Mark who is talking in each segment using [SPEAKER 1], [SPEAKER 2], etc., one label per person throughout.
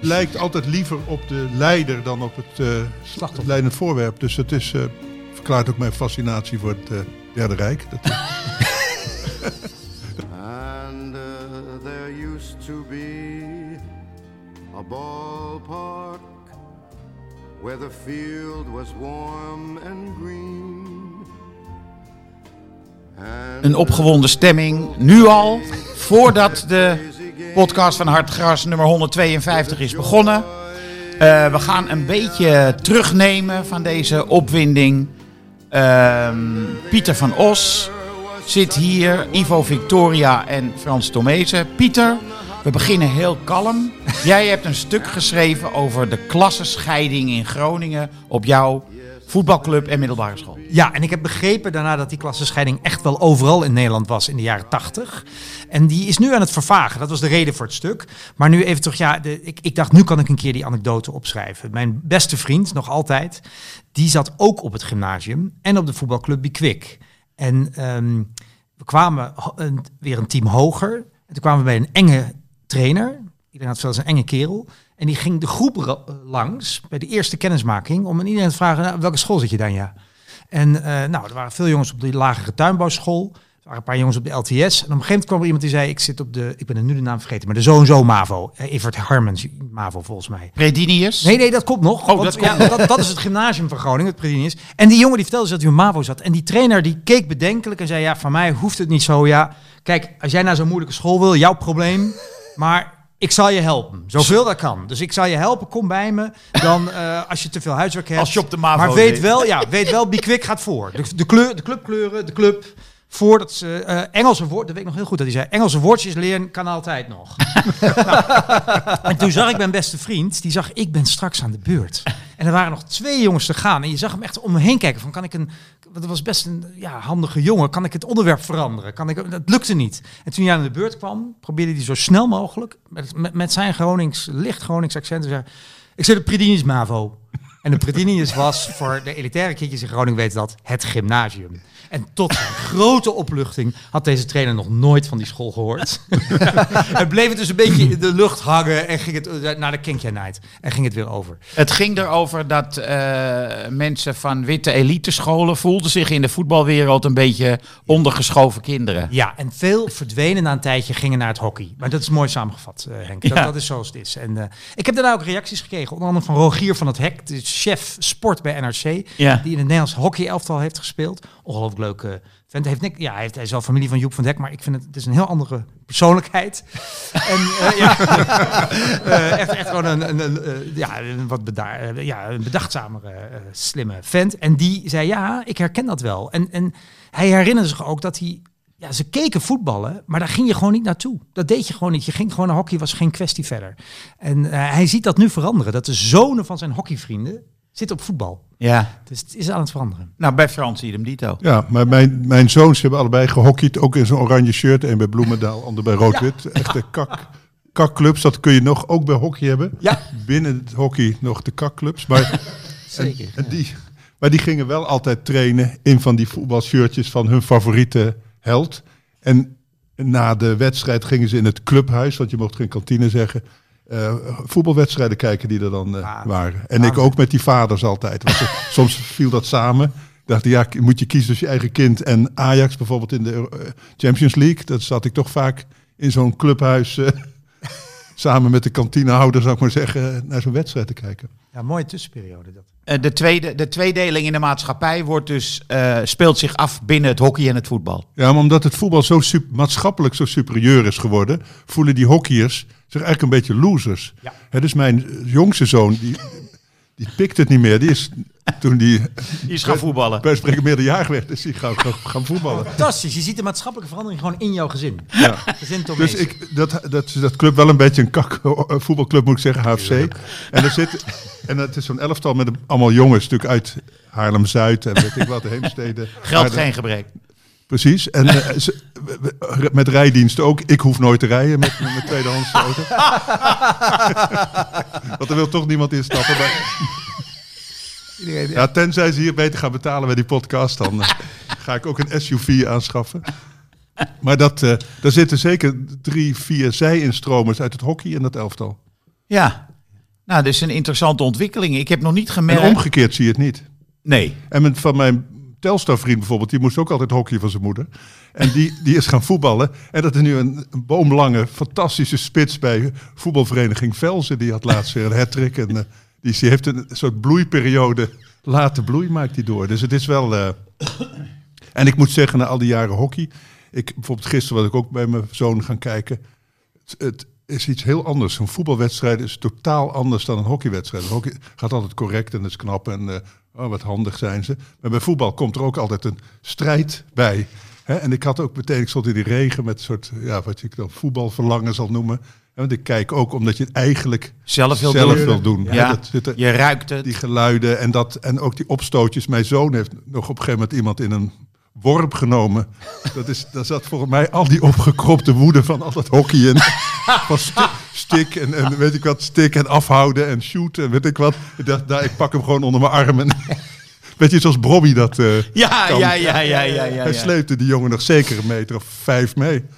[SPEAKER 1] Lijkt altijd liever op de leider dan op het, uh, het leidend voorwerp. Dus dat is, uh, verklaart ook mijn fascinatie voor het uh, Derde Rijk. Dat And there used to be a ballpark where the field was warm and green.
[SPEAKER 2] Een opgewonden stemming, nu al, voordat de podcast van Hartgras nummer 152 is begonnen. Uh, we gaan een beetje terugnemen van deze opwinding. Uh, Pieter van Os zit hier, Ivo Victoria en Frans Tomezen. Pieter, we beginnen heel kalm. Jij hebt een stuk geschreven over de klassenscheiding in Groningen op jouw voetbalclub en middelbare school.
[SPEAKER 3] Ja, en ik heb begrepen daarna dat die klassenscheiding echt wel overal in Nederland was in de jaren tachtig. En die is nu aan het vervagen. Dat was de reden voor het stuk. Maar nu even toch, ja, de, ik, ik dacht, nu kan ik een keer die anekdote opschrijven. Mijn beste vriend, nog altijd, die zat ook op het gymnasium en op de voetbalclub Bikwik. En um, we kwamen weer een team hoger. En toen kwamen we bij een enge trainer. Iedereen had wel eens een enge kerel. En die ging de groep langs bij de eerste kennismaking om aan iedereen te vragen, nou, welke school zit je dan, ja? En uh, nou, er waren veel jongens op de lagere tuinbouwschool. Er waren een paar jongens op de LTS. En op een gegeven moment kwam er iemand die zei, ik zit op de, ik ben er nu de naam vergeten, maar de zo en zo MAVO. Uh, Evert Harmens MAVO volgens mij.
[SPEAKER 2] Predinius?
[SPEAKER 3] Nee, nee, dat komt nog. Oh, dat, ja, dat, dat, is het gymnasium van Groningen, het Predinius. En die jongen die vertelde dat hij op MAVO zat. En die trainer die keek bedenkelijk en zei, ja, van mij hoeft het niet zo. Ja, kijk, als jij naar zo'n moeilijke school wil, jouw probleem. Maar ik zal je helpen, zoveel dat kan. Dus ik zal je helpen, kom bij me. Dan uh, als je te veel huiswerk hebt.
[SPEAKER 2] Als je op de MAVO
[SPEAKER 3] Maar weet wel, ja, weet wel, Bikwik gaat voor. De, de, kleur, de clubkleuren, de club. Voordat ze uh, Engelse woorden, dat weet ik nog heel goed dat hij zei. Engelse woordjes leren kan altijd nog. nou, en toen zag ik mijn beste vriend, die zag ik ben straks aan de beurt. En er waren nog twee jongens te gaan. En je zag hem echt om me heen kijken. Van kan ik een, dat was best een ja, handige jongen. Kan ik het onderwerp veranderen? Kan ik, dat lukte niet. En toen hij aan de beurt kwam, probeerde hij zo snel mogelijk met, met, met zijn Gronings, licht Gronings accent te zeggen. Ik zit op Predinis Mavo. En de Predinius was voor de elitaire kindjes in Groningen weten dat het gymnasium. En tot zijn grote opluchting had deze trainer nog nooit van die school gehoord. het bleef het dus een beetje in de lucht hangen en ging het naar de Kinkja Night. En ging het weer over.
[SPEAKER 2] Het ging erover dat uh, mensen van witte elitescholen voelden zich in de voetbalwereld een beetje ondergeschoven kinderen.
[SPEAKER 3] Ja, en veel verdwenen na een tijdje gingen naar het hockey. Maar dat is mooi samengevat, uh, Henk. Dat, ja. dat, is zoals het is. En uh, ik heb daarna ook reacties gekregen, onder andere van Rogier van het Hek, chef sport bij NRC, ja. die in het Nederlands hockey elftal heeft gespeeld. Ongelooflijk leuke vent. Heeft niks, ja, hij, heeft, hij is wel familie van Joep van Dek, maar ik vind het, het is een heel andere persoonlijkheid. en uh, ja, uh, echt, echt gewoon een, een, een, uh, ja, een wat bedaar, ja, een bedachtzamere, slimme vent. En die zei, ja, ik herken dat wel. En, en hij herinnerde zich ook dat hij ja, ze keken voetballen, maar daar ging je gewoon niet naartoe. Dat deed je gewoon niet. Je ging gewoon naar hockey, was geen kwestie verder. En uh, hij ziet dat nu veranderen. Dat de zonen van zijn hockeyvrienden zitten op voetbal.
[SPEAKER 2] Ja.
[SPEAKER 3] Dus het is aan het veranderen.
[SPEAKER 2] Nou, bij Frans idem dito.
[SPEAKER 1] Ja, maar mijn, mijn zoons hebben allebei gehockeyd. Ook in zo'n oranje shirt. en bij Bloemendaal, ander bij rood-wit. Ja. Echte kak, kakclubs. Dat kun je nog ook bij hockey hebben.
[SPEAKER 3] Ja.
[SPEAKER 1] Binnen het hockey nog de kakclubs. Maar,
[SPEAKER 3] Zeker.
[SPEAKER 1] En, en die, maar die gingen wel altijd trainen in van die voetbalshirtjes van hun favoriete held. En na de wedstrijd gingen ze in het clubhuis, want je mocht geen kantine zeggen, uh, voetbalwedstrijden kijken die er dan uh, ah, waren. En ah, ik ook met die vaders altijd. Want soms viel dat samen. Dacht ja, moet je kiezen tussen je eigen kind en Ajax bijvoorbeeld in de uh, Champions League. Dat zat ik toch vaak in zo'n clubhuis samen met de kantinehouder, zou ik maar zeggen, naar zo'n wedstrijd te kijken.
[SPEAKER 3] Ja, mooie tussenperiode dat.
[SPEAKER 2] Uh, de, tweede, de tweedeling in de maatschappij wordt dus, uh, speelt zich af binnen het hockey en het voetbal.
[SPEAKER 1] Ja, maar omdat het voetbal zo maatschappelijk zo superieur is geworden, voelen die hockeyers zich eigenlijk een beetje losers.
[SPEAKER 3] Ja.
[SPEAKER 1] He, dus mijn jongste zoon, die, die pikt het niet meer. Die is toen die
[SPEAKER 2] Die is gaan voetballen.
[SPEAKER 1] bij spreken meerderjarig werd, is hij gaan, gaan, gaan voetballen.
[SPEAKER 3] Fantastisch. Je ziet de maatschappelijke verandering gewoon in jouw gezin.
[SPEAKER 1] Ja.
[SPEAKER 3] Gezin
[SPEAKER 1] Dus ik, dat, dat dat club wel een beetje een kak eh, voetbalclub, moet ik zeggen, HFC. En er zit, en het is zo'n elftal met allemaal jongens, natuurlijk uit Haarlem-Zuid en weet ik wat, Heemstede.
[SPEAKER 2] Geld geen gebrek.
[SPEAKER 1] Precies. En eh, ze- met rijdiensten ook. Ik hoef nooit te rijden met met mijn tweedehands auto. Want er wil toch niemand instappen. Maar... Ja, tenzij ze hier beter gaan betalen bij die podcast, dan eh, ga ik ook een SUV aanschaffen. Maar dat, eh daar zitten zeker drie, vier zij-instromers uit het hockey in dat elftal.
[SPEAKER 2] Ja. Nou, dat is een interessante ontwikkeling. Ik heb nog niet
[SPEAKER 1] En
[SPEAKER 2] gemerkt...
[SPEAKER 1] omgekeerd zie je het niet.
[SPEAKER 2] Nee.
[SPEAKER 1] En met, van mijn Telstar-vriend bijvoorbeeld, die moest ook altijd hockey van zijn moeder. En die, die is gaan voetballen. En dat is nu een, boomlange, fantastische spits bij voetbalvereniging Velzen. Die had laatst weer een hat-trick. En eh, die, die heeft een soort bloeiperiode. Late bloei maakt hij door. Dus het is wel... eh, En ik moet zeggen, na al die jaren hockey... Ik, bijvoorbeeld gisteren was ik ook bij mijn zoon gaan kijken. Het, het is iets heel anders. Een voetbalwedstrijd is totaal anders dan een hockeywedstrijd. Hockey gaat altijd correct en dat is knap en eh, oh, wat handig zijn ze. Maar bij voetbal komt er ook altijd een strijd bij. Hè? En ik had ook meteen, ik stond in die regen met een soort, ja, wat ik dan voetbalverlangen zal noemen. Want ik kijk ook omdat je het eigenlijk
[SPEAKER 2] Zelf wil
[SPEAKER 1] zelf
[SPEAKER 2] doen.
[SPEAKER 1] wil doen.
[SPEAKER 2] Ja.
[SPEAKER 1] Hè, dat zit er-
[SPEAKER 2] Je ruikt het.
[SPEAKER 1] die geluiden en, dat, en ook die opstootjes. Mijn zoon heeft nog op een gegeven moment iemand in een worp genomen. Dat is, daar zat volgens mij al die opgekropte woede van al dat hockey in. Van sti- stik en, en weet ik wat, stik en afhouden en shooten en weet ik wat. Ik dacht, daar, ik pak hem gewoon onder mijn armen. Beetje zoals Bobby dat eh,
[SPEAKER 2] Ja, ja, ja, ja, ja, ja.
[SPEAKER 1] Hij sleepte die jongen nog zeker een meter of vijf mee.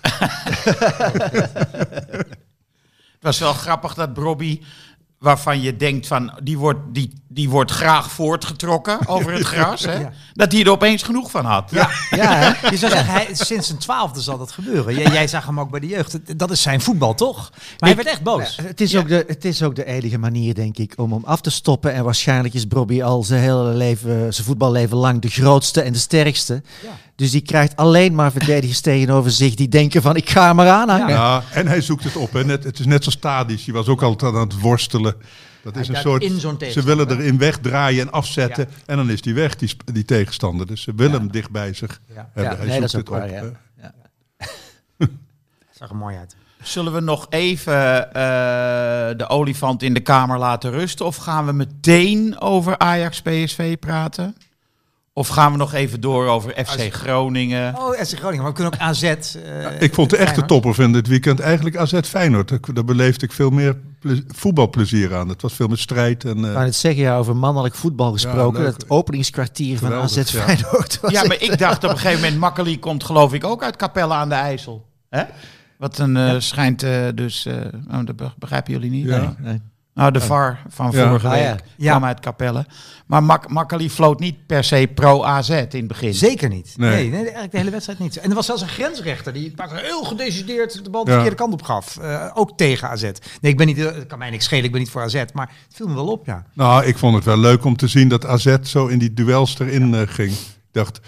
[SPEAKER 2] Het was wel grappig dat Bobby, waarvan je denkt van die wordt, die, die wordt graag voortgetrokken over het gras, hè? dat hij er opeens genoeg van had.
[SPEAKER 3] Ja,
[SPEAKER 4] Ja, hè?
[SPEAKER 3] je zou zeggen, hij, sinds zijn twaalfde zal dat gebeuren. Jij, jij zag hem ook bij de jeugd. Dat is zijn voetbal, toch? Maar hij werd echt boos.
[SPEAKER 4] Het is, ook de, het is ook de enige manier, denk ik, om hem af te stoppen. En waarschijnlijk is Bobby al zijn hele leven, zijn voetballeven lang de grootste en de sterkste. Dus die krijgt alleen maar verdedigers tegenover zich die denken van ik ga hem maar aanhangen.
[SPEAKER 1] Ja, en hij zoekt het op. Hè. Net, het is net zoals Tadic, die was ook altijd aan het worstelen. Dat is een soort,
[SPEAKER 3] in zo'n
[SPEAKER 1] ze willen erin wegdraaien en afzetten. En dan is die weg, die, die tegenstander. Dus ze willen hem dicht bij zich
[SPEAKER 3] Ja.
[SPEAKER 1] hebben.
[SPEAKER 4] Ja,
[SPEAKER 1] hij
[SPEAKER 4] nee, dat is ook
[SPEAKER 1] het
[SPEAKER 4] waar,
[SPEAKER 1] op.
[SPEAKER 4] ja.
[SPEAKER 3] Zag er mooi uit.
[SPEAKER 2] Zullen we nog even eh, de olifant in de kamer laten rusten? Of gaan we meteen over Ajax-PSV praten? Of gaan we nog even door over FC Groningen?
[SPEAKER 3] Oh, SC Groningen. Maar we kunnen ook AZ. eh,
[SPEAKER 1] Ik vond de echte
[SPEAKER 3] Feyenoord.
[SPEAKER 1] topper van dit weekend eigenlijk AZ Feyenoord. Daar- beleefde ik veel meer ple- voetbalplezier aan. Het was veel meer strijd. En, eh,
[SPEAKER 4] Ik wou net zeggen, ja, over mannelijk voetbal gesproken. het openingskwartier van AZ
[SPEAKER 1] ja.
[SPEAKER 4] Feyenoord
[SPEAKER 2] Ja,
[SPEAKER 4] echt-
[SPEAKER 2] maar ik dacht op een gegeven moment, Makkeli komt geloof ik ook uit Capelle aan de IJssel. Hè? Wat een eh, schijnt eh, dus, eh, oh, dat be- begrijpen jullie niet?
[SPEAKER 1] Ja.
[SPEAKER 2] Nee.
[SPEAKER 4] Nee.
[SPEAKER 2] Nou, de VAR van
[SPEAKER 1] Ja.
[SPEAKER 2] vorige
[SPEAKER 4] Ah,
[SPEAKER 2] week
[SPEAKER 4] ja.
[SPEAKER 3] Ja.
[SPEAKER 2] kwam uit Capelle. Maar Mak Makkeli floot niet per se pro-AZ in het begin.
[SPEAKER 3] Zeker niet.
[SPEAKER 1] Nee.
[SPEAKER 3] Nee. nee, eigenlijk de hele wedstrijd niet. En er was zelfs een grensrechter die pak heel gedecideerd de bal de
[SPEAKER 1] Ja.
[SPEAKER 3] verkeerde kant op gaf. Eh, ook tegen AZ. Nee, ik ben niet, het kan mij niks schelen, ik ben niet voor AZ. Maar het viel me wel op, ja.
[SPEAKER 1] Nou, ik vond het wel leuk om te zien dat AZ zo in die duels erin eh, ging. Ik dacht,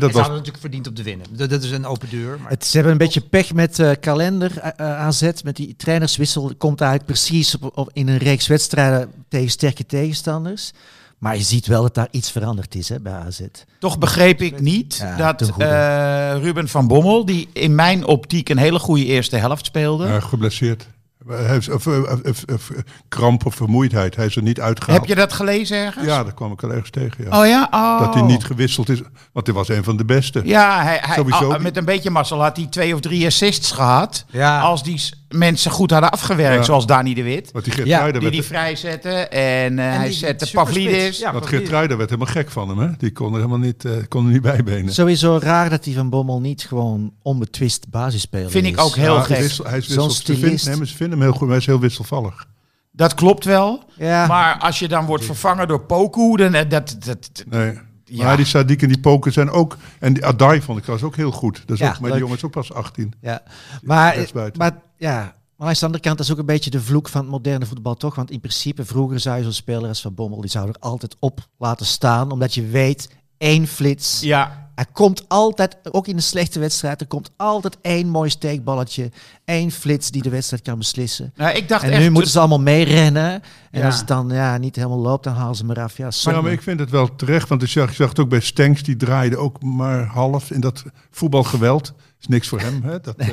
[SPEAKER 1] dat
[SPEAKER 3] Dat
[SPEAKER 1] was
[SPEAKER 3] hadden natuurlijk verdiend op de winnen. Dat, dat is een open deur. Maar...
[SPEAKER 4] Het, ze hebben een beetje pech met eh, kalender eh, eh, AZ. Met die trainerswissel komt eigenlijk precies op, op, in een reeks wedstrijden tegen sterke tegenstanders. Maar je ziet wel dat daar iets veranderd is hè, bij AZ.
[SPEAKER 2] Toch begreep ik niet
[SPEAKER 4] Ja,
[SPEAKER 2] dat eh, Ruben van Bommel, die in mijn optiek een hele goede eerste helft speelde.
[SPEAKER 1] eh, geblesseerd. Hij is, of, of, of- of- kramp of vermoeidheid. Hij is er niet uitgehaald.
[SPEAKER 2] Heb je dat gelezen ergens?
[SPEAKER 1] Ja, daar kwam ik al ergens tegen. Ja.
[SPEAKER 2] Oh ja? Oh.
[SPEAKER 1] Dat hij niet gewisseld is. Want hij was een van de beste.
[SPEAKER 2] Ja, hij, hij,
[SPEAKER 1] Sowieso.
[SPEAKER 2] ah, met een beetje mazzel had hij twee of drie assists gehad.
[SPEAKER 3] Ja.
[SPEAKER 2] Als die mensen goed hadden afgewerkt,
[SPEAKER 1] Ja.
[SPEAKER 2] zoals Dani de Wit.
[SPEAKER 1] Want die Geert
[SPEAKER 4] Ja,
[SPEAKER 2] Die
[SPEAKER 1] werd,
[SPEAKER 2] die vrijzetten en, eh,
[SPEAKER 3] En
[SPEAKER 2] hij
[SPEAKER 3] die
[SPEAKER 2] zette. Pavlidis.
[SPEAKER 3] Ja,
[SPEAKER 1] want
[SPEAKER 3] Pavlidis.
[SPEAKER 1] Geert Ruijder werd helemaal gek van hem. Hè? Die kon er helemaal niet, eh, kon er niet bijbenen.
[SPEAKER 4] Sowieso raar dat die van Bommel niet gewoon onbetwist basisspeler
[SPEAKER 2] Vind
[SPEAKER 4] is.
[SPEAKER 2] ik ook heel
[SPEAKER 1] Ja,
[SPEAKER 2] gek.
[SPEAKER 1] wissel- hij is
[SPEAKER 4] Zo'n
[SPEAKER 1] wissels- ze vinden-
[SPEAKER 4] stylist.
[SPEAKER 1] nee, maar ze vinden hem heel goed, maar hij is heel wisselvallig.
[SPEAKER 2] Dat klopt wel.
[SPEAKER 4] Ja,
[SPEAKER 2] Maar als je dan wordt vervangen door Poku, dan eh, dat, dat, dat-
[SPEAKER 1] Nee.
[SPEAKER 2] Ja.
[SPEAKER 1] Maar die Sadiq en die Poker zijn ook... En die Adai vond ik trouwens ook heel goed. Dat is
[SPEAKER 4] Ja,
[SPEAKER 1] ook, maar die jongen is ook pas 18.
[SPEAKER 4] ja. Maar, maar ja, maar aan de andere kant dat is ook een beetje de vloek van het moderne voetbal toch. Want in principe vroeger zou je zo'n speler als Van Bommel, die zou er altijd op laten staan. Omdat je weet, één flits
[SPEAKER 2] ja,
[SPEAKER 4] er komt altijd, ook in een slechte wedstrijd, er komt altijd één mooi steekballetje. één flits die de wedstrijd kan beslissen.
[SPEAKER 2] Nou, ik dacht
[SPEAKER 4] En
[SPEAKER 2] echt...
[SPEAKER 4] nu moeten ze allemaal meerennen. En
[SPEAKER 2] Ja.
[SPEAKER 4] als het dan ja, niet helemaal loopt, dan halen ze hem eraf. Ja,
[SPEAKER 1] Maar,
[SPEAKER 4] zonde.
[SPEAKER 1] maar ik vind het wel terecht, want ik zag, ik zag het ook bij Stenks, die draaide ook maar half in dat voetbalgeweld. Is niks voor hem. Hè? Dat, eh,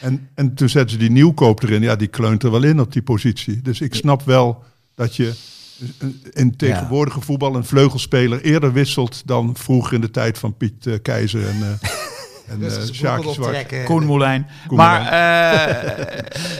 [SPEAKER 1] en, en toen zetten ze die nieuwkoop erin, ja, die kleunt er wel in op die positie. Dus ik snap wel dat je in tegenwoordige voetbal een vleugelspeler eerder wisselt dan vroeger in de tijd van Piet eh, Keizer en, eh en
[SPEAKER 3] Dus
[SPEAKER 1] eh, Zwart.
[SPEAKER 2] Koen Moulijn.
[SPEAKER 1] Koen
[SPEAKER 2] maar eh,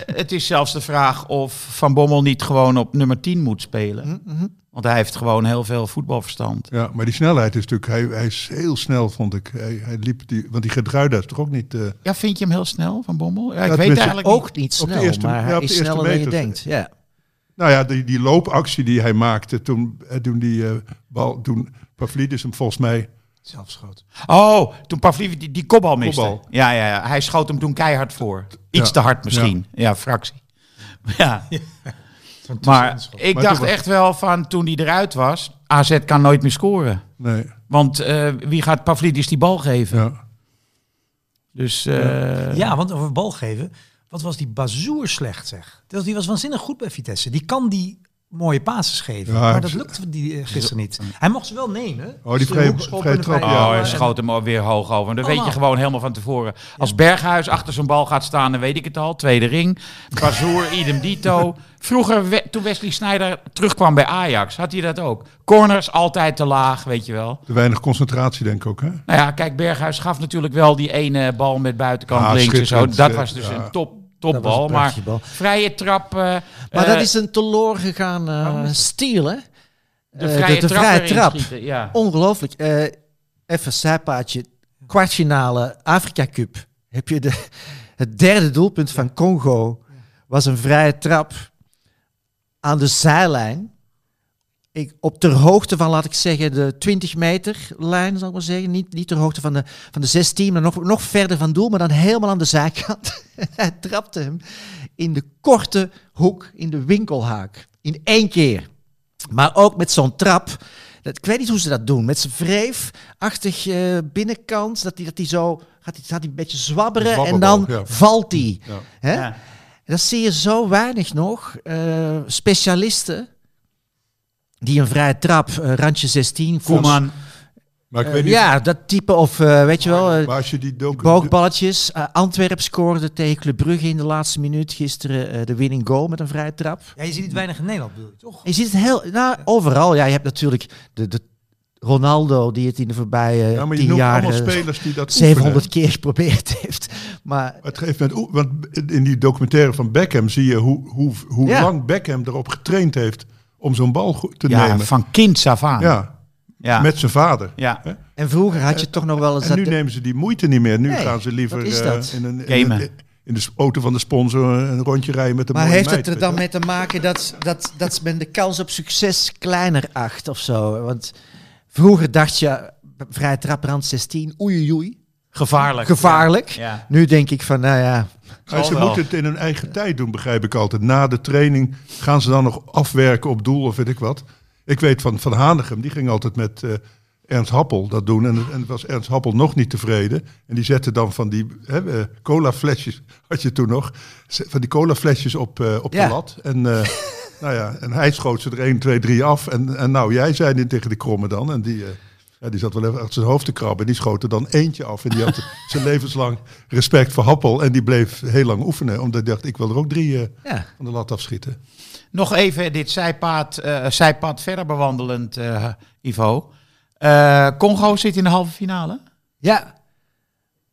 [SPEAKER 2] het is zelfs de vraag of Van Bommel niet gewoon op nummer 10 moet spelen.
[SPEAKER 4] Mhm.
[SPEAKER 2] Want hij heeft gewoon heel veel voetbalverstand.
[SPEAKER 1] Ja, maar die snelheid is natuurlijk, hij, hij is heel snel, vond ik. Hij, hij liep die, want die Gedruida is toch ook niet. eh,
[SPEAKER 2] Ja, vind je hem heel snel, Van Bommel? Ja, ik
[SPEAKER 1] Ja,
[SPEAKER 2] weet eigenlijk niet.
[SPEAKER 4] ook niet
[SPEAKER 1] Op de
[SPEAKER 4] snel,
[SPEAKER 1] eerste-
[SPEAKER 4] maar
[SPEAKER 1] ja,
[SPEAKER 4] hij is sneller dan je denkt. Ja.
[SPEAKER 1] Nou ja, die, die loopactie die hij maakte toen, eh, toen die eh, bal, toen Pavlidis hem volgens mij,
[SPEAKER 3] Zelfschoot.
[SPEAKER 2] Oh, toen Pavlidis die, die kopbal miste.
[SPEAKER 1] Kopbal.
[SPEAKER 2] Ja, ja, ja, hij schoot hem toen keihard voor. Iets
[SPEAKER 1] Ja.
[SPEAKER 2] te hard misschien. Ja, fractie. Ja, maar ik
[SPEAKER 1] Maar
[SPEAKER 2] dacht
[SPEAKER 1] was-
[SPEAKER 2] echt wel van toen hij eruit was, AZ kan nooit meer scoren.
[SPEAKER 1] nee,
[SPEAKER 2] Want eh, wie gaat Pavlidis die bal geven?
[SPEAKER 1] ja.
[SPEAKER 2] Dus eh,
[SPEAKER 3] Ja, want over bal geven. Wat was die Bazoer slecht zeg. Die was waanzinnig goed bij Vitesse. Die kan die mooie passes geven.
[SPEAKER 1] Ja,
[SPEAKER 3] maar dat lukte die eh, gisteren niet. Hij mocht ze wel nemen.
[SPEAKER 1] Oh, die
[SPEAKER 3] Dus de
[SPEAKER 1] vrije-
[SPEAKER 3] hoekschop
[SPEAKER 1] vrije
[SPEAKER 3] en de
[SPEAKER 1] trap, ja.
[SPEAKER 2] Oh,
[SPEAKER 3] bal
[SPEAKER 2] hij schoot hem alweer hoog over. Dan weet je gewoon helemaal van tevoren. Als Berghuis achter zijn bal gaat staan, dan weet ik het al. Tweede ring. Bazoer, idem dito. Vroeger, we- toen Wesley Sneijder terugkwam bij Ajax, had hij dat ook. Corners altijd te laag, weet je wel.
[SPEAKER 1] Te weinig concentratie denk ik ook, hè?
[SPEAKER 2] Nou ja, kijk, Berghuis gaf natuurlijk wel die ene bal met buitenkant
[SPEAKER 1] Ah,
[SPEAKER 2] links en zo. Dat was dus
[SPEAKER 1] ja.
[SPEAKER 2] een top, topbal. Maar
[SPEAKER 4] bal.
[SPEAKER 2] vrije trap... eh,
[SPEAKER 4] Maar
[SPEAKER 2] eh,
[SPEAKER 4] dat is een teloor gegaan uh,
[SPEAKER 2] het?
[SPEAKER 4] stiel, hè?
[SPEAKER 2] de
[SPEAKER 4] Eh,
[SPEAKER 2] vrije
[SPEAKER 4] de, de
[SPEAKER 2] trap
[SPEAKER 4] vrije
[SPEAKER 2] erin
[SPEAKER 4] trap.
[SPEAKER 2] schieten, ja.
[SPEAKER 4] Ongelooflijk. Eh, even een zijpaadje. Kwartfinale Afrika Cup. Heb je de, het derde doelpunt van Congo was een vrije trap aan de zijlijn. Ik, op ter hoogte van, laat ik zeggen, de 20 meter lijn, zal ik maar zeggen. Niet, niet ter hoogte van de, van de 16, maar nog, nog verder van doel, maar dan helemaal aan de zijkant. Hij trapte hem in de korte hoek, in de winkelhaak. In één keer. Maar ook met zo'n trap. Dat, ik weet niet hoe ze dat doen. Met zijn wreefachtig eh, binnenkant. Dat hij dat die zo gaat hij, gaat hij een beetje zwabberen. En dan
[SPEAKER 1] ja.
[SPEAKER 4] valt hij.
[SPEAKER 1] Ja.
[SPEAKER 4] Hè?
[SPEAKER 2] Ja.
[SPEAKER 4] En dat zie je zo weinig nog. Eh, specialisten. Die een vrije trap, eh, randje 16.
[SPEAKER 2] Koeman.
[SPEAKER 1] Maar ik
[SPEAKER 4] Eh,
[SPEAKER 1] weet niet,
[SPEAKER 4] ja, dat type of, eh, weet je wel,
[SPEAKER 1] maar als je die docu...
[SPEAKER 4] boogballetjes. Antwerp scoorde tegen Club Brugge in de laatste minuut gisteren eh, de winning goal met een vrije trap.
[SPEAKER 3] Ja, je ziet het weinig in Nederland, bedoel je, toch?
[SPEAKER 4] Je ziet het heel, nou, overal. Ja, je hebt natuurlijk de, de Ronaldo die het in de voorbije
[SPEAKER 1] ja, maar je
[SPEAKER 4] tien jaar
[SPEAKER 1] allemaal spelers die dat
[SPEAKER 4] 700
[SPEAKER 1] oefenen.
[SPEAKER 4] keer geprobeerd heeft. Maar
[SPEAKER 1] Het geeft met, want in die documentaire van Beckham zie je hoe, hoe, hoe
[SPEAKER 4] Ja.
[SPEAKER 1] lang Beckham erop getraind heeft om zo'n bal goed te
[SPEAKER 2] Ja,
[SPEAKER 1] nemen.
[SPEAKER 2] van kind af aan.
[SPEAKER 1] Ja,
[SPEAKER 2] Ja.
[SPEAKER 1] met zijn vader.
[SPEAKER 2] ja.
[SPEAKER 4] en vroeger had je toch nog wel eens
[SPEAKER 1] En
[SPEAKER 4] dat
[SPEAKER 1] nu
[SPEAKER 4] de-
[SPEAKER 1] nemen ze die moeite niet meer. Nu
[SPEAKER 4] Nee,
[SPEAKER 1] gaan ze liever
[SPEAKER 4] is
[SPEAKER 1] eh, in, een, in,
[SPEAKER 2] Gamen.
[SPEAKER 1] een- in de auto van de sponsor een rondje rijden met een
[SPEAKER 4] Maar heeft het er dan mee te maken dat, dat, dat men de kans op succes kleiner acht of zo? Want vroeger dacht je, vrije traprand 16, oei oei, oei,
[SPEAKER 2] Gevaarlijk.
[SPEAKER 4] gevaarlijk.
[SPEAKER 2] Ja.
[SPEAKER 4] Nu denk ik van, nou ja,
[SPEAKER 1] Maar ze moeten het in hun eigen tijd doen, begrijp ik altijd. Na de training gaan ze dan nog afwerken op doel of weet ik wat. Ik weet van, van Hanegem, die ging altijd met eh, Ernst Happel dat doen. En, en was Ernst Happel nog niet tevreden. En die zette dan van die hè, eh, cola flesjes, had je toen nog, van die cola flesjes op, eh, op
[SPEAKER 4] Ja.
[SPEAKER 1] de lat. En, nou ja, en hij schoot ze er 1, 2, 3 af. En, en nou, jij zei dit tegen de kromme dan. En die... ja, die zat wel even achter zijn hoofd te krabben. En die schoot er dan eentje af. En die had zijn levenslang respect voor Happel. En die bleef heel lang oefenen. Omdat hij dacht, ik wil er ook drie eh,
[SPEAKER 4] ja.
[SPEAKER 1] van de lat afschieten.
[SPEAKER 2] Nog even dit zijpad, eh, zijpad verder bewandelend, eh, Ivo. Eh, Congo zit in de halve finale.
[SPEAKER 4] ja.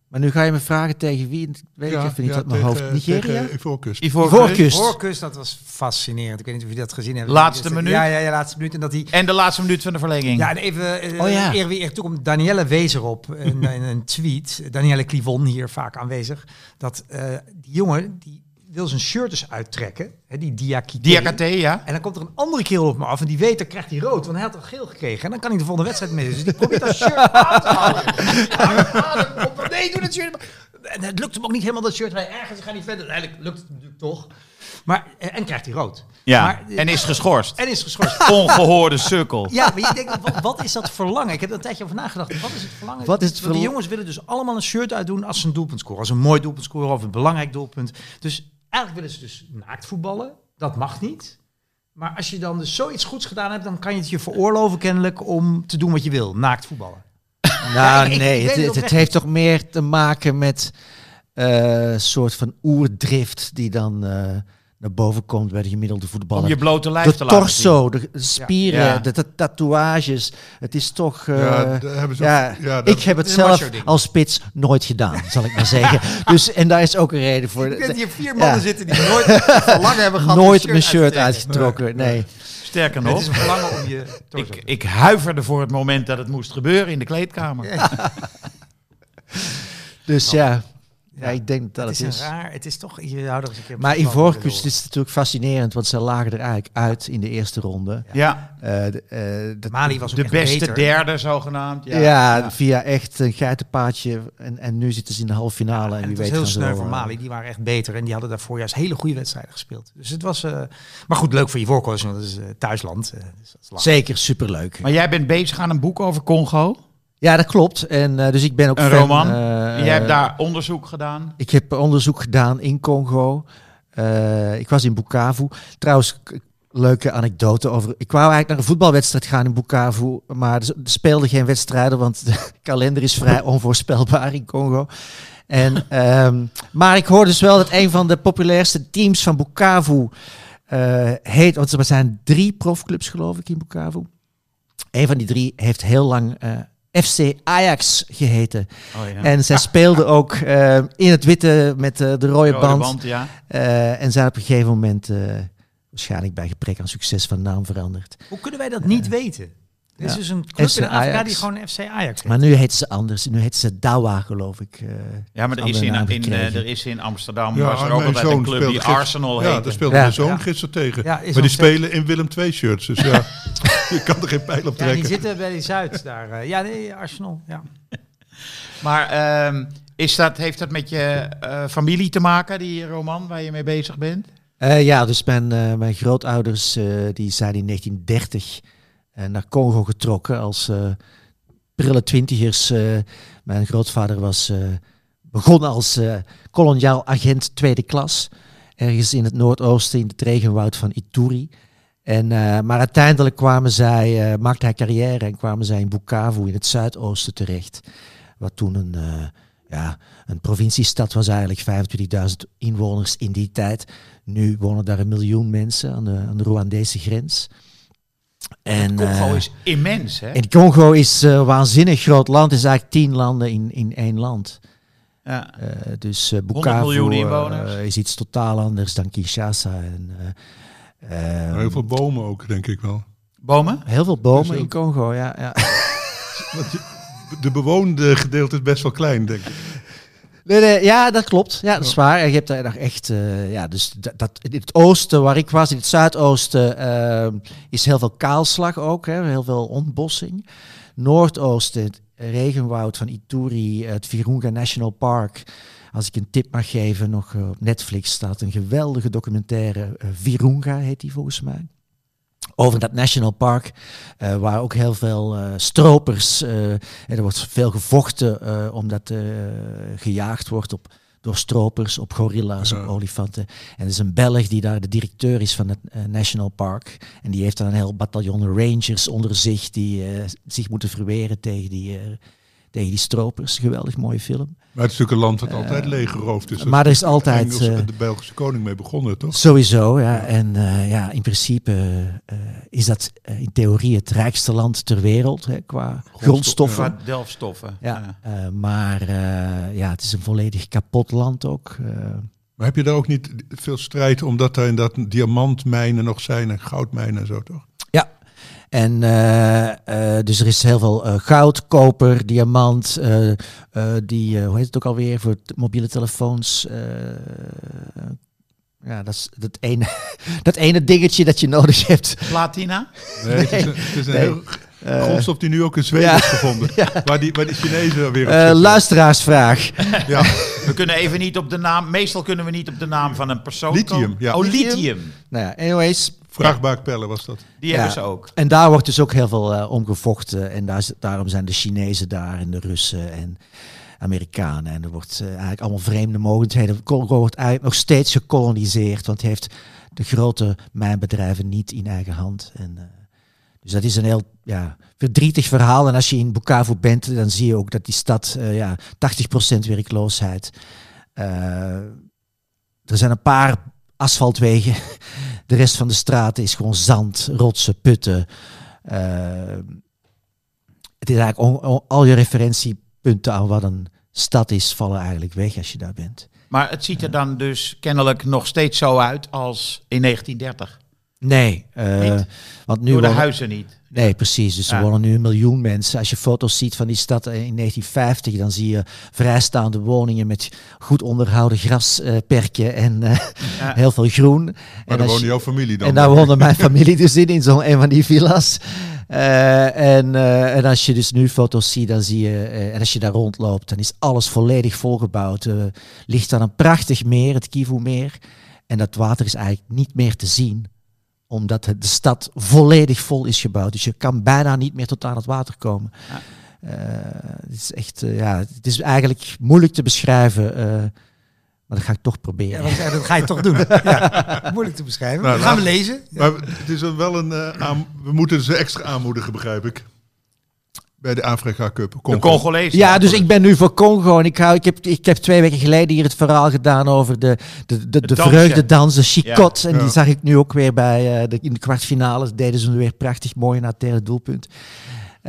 [SPEAKER 4] Maar nu ga je me vragen tegen wie, weet ik
[SPEAKER 1] Ja,
[SPEAKER 4] even niet
[SPEAKER 1] ja,
[SPEAKER 4] uit mijn hoofd. Nigeria?
[SPEAKER 1] Ivoorkust.
[SPEAKER 4] Ivoorkust.
[SPEAKER 3] Voorkust, dat was fascinerend. Ik weet niet of jullie dat gezien hebben.
[SPEAKER 2] Laatste
[SPEAKER 3] Dat
[SPEAKER 2] minuut?
[SPEAKER 3] Ja, ja, ja, laatste minuut. En dat hij...
[SPEAKER 2] En de laatste minuut van de verlenging.
[SPEAKER 3] Ja, en even, eh,
[SPEAKER 4] Oh ja.
[SPEAKER 3] eer wie eer toe komt, Danielle wees erop in, in een tweet, Danielle Clivon hier vaak aanwezig, dat eh, die jongen, die wil zijn shirt dus uittrekken, hè, die Diakite.
[SPEAKER 2] Diakate, ja.
[SPEAKER 3] En dan komt er een andere kerel op me af en die weet, dan krijgt hij rood, want hij had al geel gekregen. En dan kan hij de volgende wedstrijd mee. Dus die probeert dat shirt aan te houden. Op. Nee, doe dat shirt. En het lukt hem ook niet helemaal dat shirt. Hij ergens gaat niet verder. Eigenlijk lukt het natuurlijk toch. Maar, eh, en krijgt hij rood.
[SPEAKER 2] Ja,
[SPEAKER 3] Maar, eh,
[SPEAKER 2] en is geschorst.
[SPEAKER 3] En is geschorst.
[SPEAKER 2] Ongehoorde sukkel.
[SPEAKER 3] Ja, maar je denkt, wat, wat is dat verlangen? Ik heb er een tijdje over nagedacht. Wat is het verlangen?
[SPEAKER 4] Wat is het
[SPEAKER 3] Want
[SPEAKER 4] verlang-
[SPEAKER 3] Die jongens willen dus allemaal een shirt uitdoen als ze een doelpunt scoren. Als een mooi doelpunt scoren of een belangrijk doelpunt. Dus eigenlijk willen ze dus naakt voetballen. Dat mag niet. Maar als je dan dus zoiets goeds gedaan hebt, dan kan je het je veroorloven kennelijk om te doen wat je wil. Naakt voetballen.
[SPEAKER 4] Nou, nee, het,
[SPEAKER 3] het
[SPEAKER 4] heeft toch meer te maken met eh, een soort van oerdrift die dan eh, naar boven komt bij de gemiddelde
[SPEAKER 2] Om
[SPEAKER 4] voetballer.
[SPEAKER 2] je blote lijf
[SPEAKER 4] de
[SPEAKER 2] te laten
[SPEAKER 4] torso, de spieren,
[SPEAKER 2] Ja.
[SPEAKER 4] de, ta- tatoeages. Het is toch... eh,
[SPEAKER 1] Ja, ze
[SPEAKER 4] ja,
[SPEAKER 1] ook- ja, dat-
[SPEAKER 4] ik heb het
[SPEAKER 3] is
[SPEAKER 4] zelf als spits nooit gedaan, zal ik maar zeggen. Dus, en daar is ook een reden voor.
[SPEAKER 3] Ik weet hier vier
[SPEAKER 4] mannen
[SPEAKER 3] zitten die nooit verlangen hebben gehad.
[SPEAKER 4] nooit mijn shirt uitgetrokken. Nee.
[SPEAKER 2] zien. Sterker
[SPEAKER 3] Het
[SPEAKER 2] nog,
[SPEAKER 3] is verlangen om je torso
[SPEAKER 2] ik, ik huiverde voor het moment dat het moest gebeuren in de kleedkamer.
[SPEAKER 4] Dus ja, ja, ik denk dat
[SPEAKER 3] Het
[SPEAKER 4] het,
[SPEAKER 3] is raar, het is toch, je houdt er eens een keer op
[SPEAKER 4] Maar Ivoorkust
[SPEAKER 3] willen
[SPEAKER 4] is natuurlijk fascinerend, want ze lagen er eigenlijk uit in de eerste ronde.
[SPEAKER 2] Ja,
[SPEAKER 4] Eh, de, eh.
[SPEAKER 3] Mali was ook
[SPEAKER 2] de
[SPEAKER 3] echt
[SPEAKER 2] beste
[SPEAKER 3] beter.
[SPEAKER 2] derde zogenaamd.
[SPEAKER 4] ja,
[SPEAKER 2] Ja,
[SPEAKER 4] via echt een geitenpaadje. En, en nu zitten ze in de halve finale. en
[SPEAKER 3] En
[SPEAKER 4] wie
[SPEAKER 3] het
[SPEAKER 4] weet
[SPEAKER 3] was heel sneu
[SPEAKER 4] wel,
[SPEAKER 3] voor
[SPEAKER 4] eh,
[SPEAKER 3] Mali. Die waren echt beter. En die hadden daarvoor juist hele goede wedstrijden gespeeld. Dus het was... eh, maar goed, leuk voor Ivoorkust, want dat is thuisland. dus dat is lachen.
[SPEAKER 4] Zeker, superleuk.
[SPEAKER 2] Maar jij bent bezig aan een boek over Congo.
[SPEAKER 4] Ja, dat klopt. En eh, dus ik ben ook
[SPEAKER 2] Een
[SPEAKER 4] fan,
[SPEAKER 2] roman.
[SPEAKER 4] eh,
[SPEAKER 2] jij hebt daar onderzoek gedaan.
[SPEAKER 4] Ik heb onderzoek gedaan in Congo. Eh, ik was in Bukavu. Trouwens, leuke anekdote over. Ik wou eigenlijk naar een voetbalwedstrijd gaan in Bukavu, maar er speelden geen wedstrijden, want de kalender is vrij onvoorspelbaar in Congo. En, ehm, maar ik hoorde dus wel dat een van de populairste teams van Bukavu eh, heet, want er zijn drie profclubs geloof ik in Bukavu. Een van die drie heeft heel lang eh, FC Ajax geheten.
[SPEAKER 2] Oh, ja.
[SPEAKER 4] En zij speelden ook eh, in het witte met eh, de rode,
[SPEAKER 2] Rode
[SPEAKER 4] band.
[SPEAKER 2] band, ja.
[SPEAKER 4] Eh, en zijn op een gegeven moment, eh, waarschijnlijk bij gebrek aan succes, van naam veranderd.
[SPEAKER 3] Hoe kunnen wij dat niet weten? Er is
[SPEAKER 4] Ja.
[SPEAKER 3] dus een club
[SPEAKER 4] FC
[SPEAKER 3] in Afrika
[SPEAKER 4] Ajax.
[SPEAKER 3] die gewoon FC Ajax heet.
[SPEAKER 4] Maar nu heet ze anders. Nu heet ze Dawa, geloof ik. eh.
[SPEAKER 2] Ja, maar er is, in, in, eh, er is in Amsterdam
[SPEAKER 1] Ja,
[SPEAKER 2] was er ook
[SPEAKER 1] mijn
[SPEAKER 2] altijd een club die Arsenal
[SPEAKER 1] Ja,
[SPEAKER 2] heette.
[SPEAKER 1] daar speelde
[SPEAKER 4] Ja.
[SPEAKER 1] mijn zoon
[SPEAKER 3] Ja.
[SPEAKER 1] gisteren tegen.
[SPEAKER 3] Ja, is
[SPEAKER 1] maar die spelen in Willem II shirts. Dus ja, je kan er geen pijl op
[SPEAKER 3] Ja, die
[SPEAKER 1] trekken.
[SPEAKER 3] zitten bij die Zuid daar. eh, ja, nee, Arsenal. Ja.
[SPEAKER 2] Maar ehm, is dat, heeft dat met je eh, familie te maken, die roman waar je mee bezig bent?
[SPEAKER 4] Eh, ja, dus mijn, eh, mijn grootouders eh, die zijn in 1930 eh, naar Congo getrokken als eh prille twintigers. eh. mijn grootvader was eh, begonnen als eh, koloniaal agent tweede klas. Ergens in het noordoosten in het regenwoud van Ituri. En, eh, maar uiteindelijk kwamen zij, eh, maakte hij carrière en kwamen zij in Bukavu in het zuidoosten terecht. Wat toen een, eh, ja, een provinciestad was eigenlijk, 25.000 inwoners in die tijd. Nu wonen daar een miljoen mensen aan de, aan de Rwandese grens. En,
[SPEAKER 2] Congo
[SPEAKER 4] eh,
[SPEAKER 2] is immens, hè?
[SPEAKER 4] en Congo is een waanzinnig groot land. Het is eigenlijk tien landen in, in één land.
[SPEAKER 2] Ja.
[SPEAKER 4] Eh, dus eh Bukavu
[SPEAKER 2] miljoen
[SPEAKER 4] eh,
[SPEAKER 2] inwoners.
[SPEAKER 4] is iets totaal anders dan Kinshasa. En, eh, eh,
[SPEAKER 1] Heel veel bomen ook, denk ik wel.
[SPEAKER 2] Bomen?
[SPEAKER 4] heel veel bomen
[SPEAKER 1] Dus
[SPEAKER 4] in Congo, ja. ja.
[SPEAKER 1] De bewoonde gedeelte is best wel klein, denk ik.
[SPEAKER 4] Nee, nee, ja, dat klopt. Ja, dat is waar. En je hebt daar nog echt, eh, ja, dus dat, dat, in het oosten waar ik was, in het zuidoosten, eh, is heel veel kaalslag ook, hè, heel veel ontbossing. Noordoosten, het regenwoud van Ituri, het Virunga National Park. Als ik een tip mag geven, nog eh, op Netflix staat een geweldige documentaire, Virunga heet die volgens mij. Over dat national park, eh, waar ook heel veel eh, stropers, eh, en er wordt veel gevochten omdat gejaagd wordt op, door stropers, op gorilla's,
[SPEAKER 1] Ja.
[SPEAKER 4] op olifanten. En er is een Belg die daar de directeur is van het national park. En die heeft dan een heel bataljon rangers onder zich die zich moeten verweren tegen die, tegen die stropers. Geweldig mooie film.
[SPEAKER 1] Maar het is natuurlijk een land dat altijd leeggeroofd is.
[SPEAKER 4] Eh, maar er is altijd,
[SPEAKER 1] Engels,
[SPEAKER 4] eh,
[SPEAKER 1] de Belgische koning mee begonnen, toch?
[SPEAKER 4] Sowieso, ja. En eh, ja, in principe eh, is dat eh, in theorie het rijkste land ter wereld hè, qua grondstoffen.
[SPEAKER 2] Qua delfstoffen.
[SPEAKER 4] Ja, eh, maar eh, ja, het is een volledig kapot land ook. eh.
[SPEAKER 1] Maar heb je daar ook niet veel strijd omdat daar inderdaad diamantmijnen nog zijn en goudmijnen en zo, toch?
[SPEAKER 4] Ja. En eh, eh, dus er is heel veel eh, goud, koper, diamant, eh, eh, die, hoe heet het ook alweer, voor mobiele telefoons. eh, ja, dat is dat ene, dat ene dingetje dat je nodig hebt.
[SPEAKER 2] Platina?
[SPEAKER 1] Nee, het is een, het is een
[SPEAKER 4] Nee.
[SPEAKER 1] heel Grondstof die nu ook in Zweden
[SPEAKER 4] ja.
[SPEAKER 1] is gevonden. Waar, die, waar die Chinezen weer op
[SPEAKER 4] Eh,
[SPEAKER 1] zitten.
[SPEAKER 4] luisteraarsvraag.
[SPEAKER 1] Ja.
[SPEAKER 2] We kunnen even niet op de naam... Meestal kunnen we niet op de naam van een persoon
[SPEAKER 1] Lithium,
[SPEAKER 2] komen.
[SPEAKER 1] ja.
[SPEAKER 2] Oh, lithium.
[SPEAKER 4] nou ja, anyways.
[SPEAKER 1] Vrachtbaakpellen was dat.
[SPEAKER 2] Die
[SPEAKER 4] Ja.
[SPEAKER 2] hebben ze ook.
[SPEAKER 4] En daar wordt dus ook heel veel eh, om gevochten. En daar, daarom zijn de Chinezen daar en de Russen en Amerikanen. En er wordt eh, eigenlijk allemaal vreemde mogelijkheden. Congo wordt eigenlijk nog steeds gekoloniseerd. Want het heeft de grote mijnbedrijven niet in eigen hand. En, eh, dus dat is een heel ja, verdrietig verhaal. En als je in Bukavu bent, dan zie je ook dat die stad eh, ja, 80% werkloosheid. Eh, er zijn een paar asfaltwegen. De rest van de straten is gewoon zand, rotsen, putten. Eh, het is eigenlijk al je referentiepunten aan wat een stad is, vallen eigenlijk weg als je daar bent.
[SPEAKER 2] Maar het ziet er dan dus kennelijk nog steeds zo uit als in 1930.
[SPEAKER 4] Nee,
[SPEAKER 2] Niet?
[SPEAKER 4] want nu
[SPEAKER 2] Door de
[SPEAKER 4] wonen-
[SPEAKER 2] huizen niet.
[SPEAKER 4] Nee, precies. Dus er
[SPEAKER 2] Ja.
[SPEAKER 4] wonen nu een miljoen mensen. Als je foto's ziet van die stad in 1950, dan zie je vrijstaande woningen met goed onderhouden grasperken en eh, heel veel groen.
[SPEAKER 1] Maar
[SPEAKER 4] en
[SPEAKER 1] daar woonde jouw familie dan.
[SPEAKER 4] En daar woonde mijn familie dus in, in zo'n een van die villa's. Eh, en, eh, en als je dus nu foto's ziet, dan zie je, eh, en als je daar rondloopt, dan is alles volledig volgebouwd. Eh ligt dan een prachtig meer, het Kivu-meer. En dat water is eigenlijk niet meer te zien, omdat het, de stad volledig vol is gebouwd. Dus je kan bijna niet meer tot aan het water komen. Eh, het is echt, eh, ja, het is eigenlijk moeilijk te beschrijven, eh, maar dat ga ik toch
[SPEAKER 3] Ja,
[SPEAKER 4] proberen.
[SPEAKER 3] zei, dat ga je toch doen. Ja, moeilijk te beschrijven.
[SPEAKER 1] Nou,
[SPEAKER 3] Dat gaan we lezen.
[SPEAKER 1] Maar het is wel een eh, aan, we moeten ze extra aanmoedigen, begrijp ik. Bij de Afrika Cup.
[SPEAKER 2] De
[SPEAKER 1] Congo.
[SPEAKER 4] Ja, dus ik ben nu voor Congo en ik, hou, ik, heb, ik heb twee weken geleden hier het verhaal gedaan over de, de, de, de
[SPEAKER 2] dansje.
[SPEAKER 4] vreugdedans, de chicot. En
[SPEAKER 1] Ja.
[SPEAKER 4] die zag ik nu ook weer bij eh, de, in de kwartfinale. Deden ze weer prachtig mooi naar het derde doelpunt.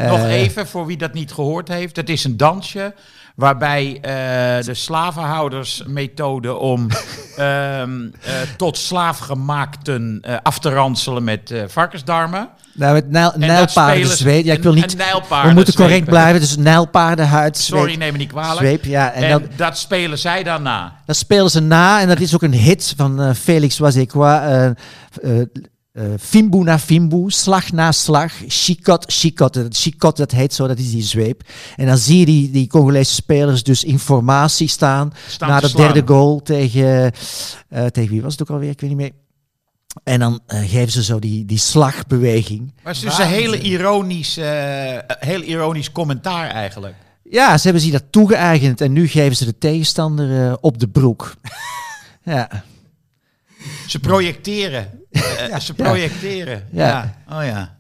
[SPEAKER 2] Nog
[SPEAKER 4] Eh,
[SPEAKER 2] even voor wie dat niet gehoord heeft. Het is een dansje waarbij eh, de slavenhoudersmethode om ehm, eh, tot slaafgemaakten eh af te ranselen met varkensdarmen.
[SPEAKER 4] Nou, met nijl, nijlpaarden. Ja, ik wil niet... We moeten correct blijven. Dus nijlpaardenhuid, zweep,
[SPEAKER 2] Sorry, neem me niet kwalijk.
[SPEAKER 4] zweep. Ja, en,
[SPEAKER 2] En,
[SPEAKER 4] dan,
[SPEAKER 2] dat spelen zij dan na.
[SPEAKER 4] dat spelen ze na. En dat is ook een hit van Felix Wazekwa. Eh Fimbu na Fimbu, slag na slag, chicot, chicot. Chicot, dat heet zo, dat is die zweep. En dan zie je die, die Congolese spelers dus in formatie staan.
[SPEAKER 2] Staan
[SPEAKER 4] na de
[SPEAKER 2] slaan.
[SPEAKER 4] derde goal tegen, eh, tegen wie was het ook alweer, ik weet niet meer. En dan eh, geven ze zo die, die slagbeweging.
[SPEAKER 2] Maar het is dus een hele ironisch, heel ironisch commentaar eigenlijk.
[SPEAKER 4] Ja, ze hebben zich dat toegeëigend en nu geven ze de tegenstander op de broek. ja.
[SPEAKER 2] Ze projecteren. Eh, ze projecteren.
[SPEAKER 4] Ja.
[SPEAKER 2] Ja. Oh ja.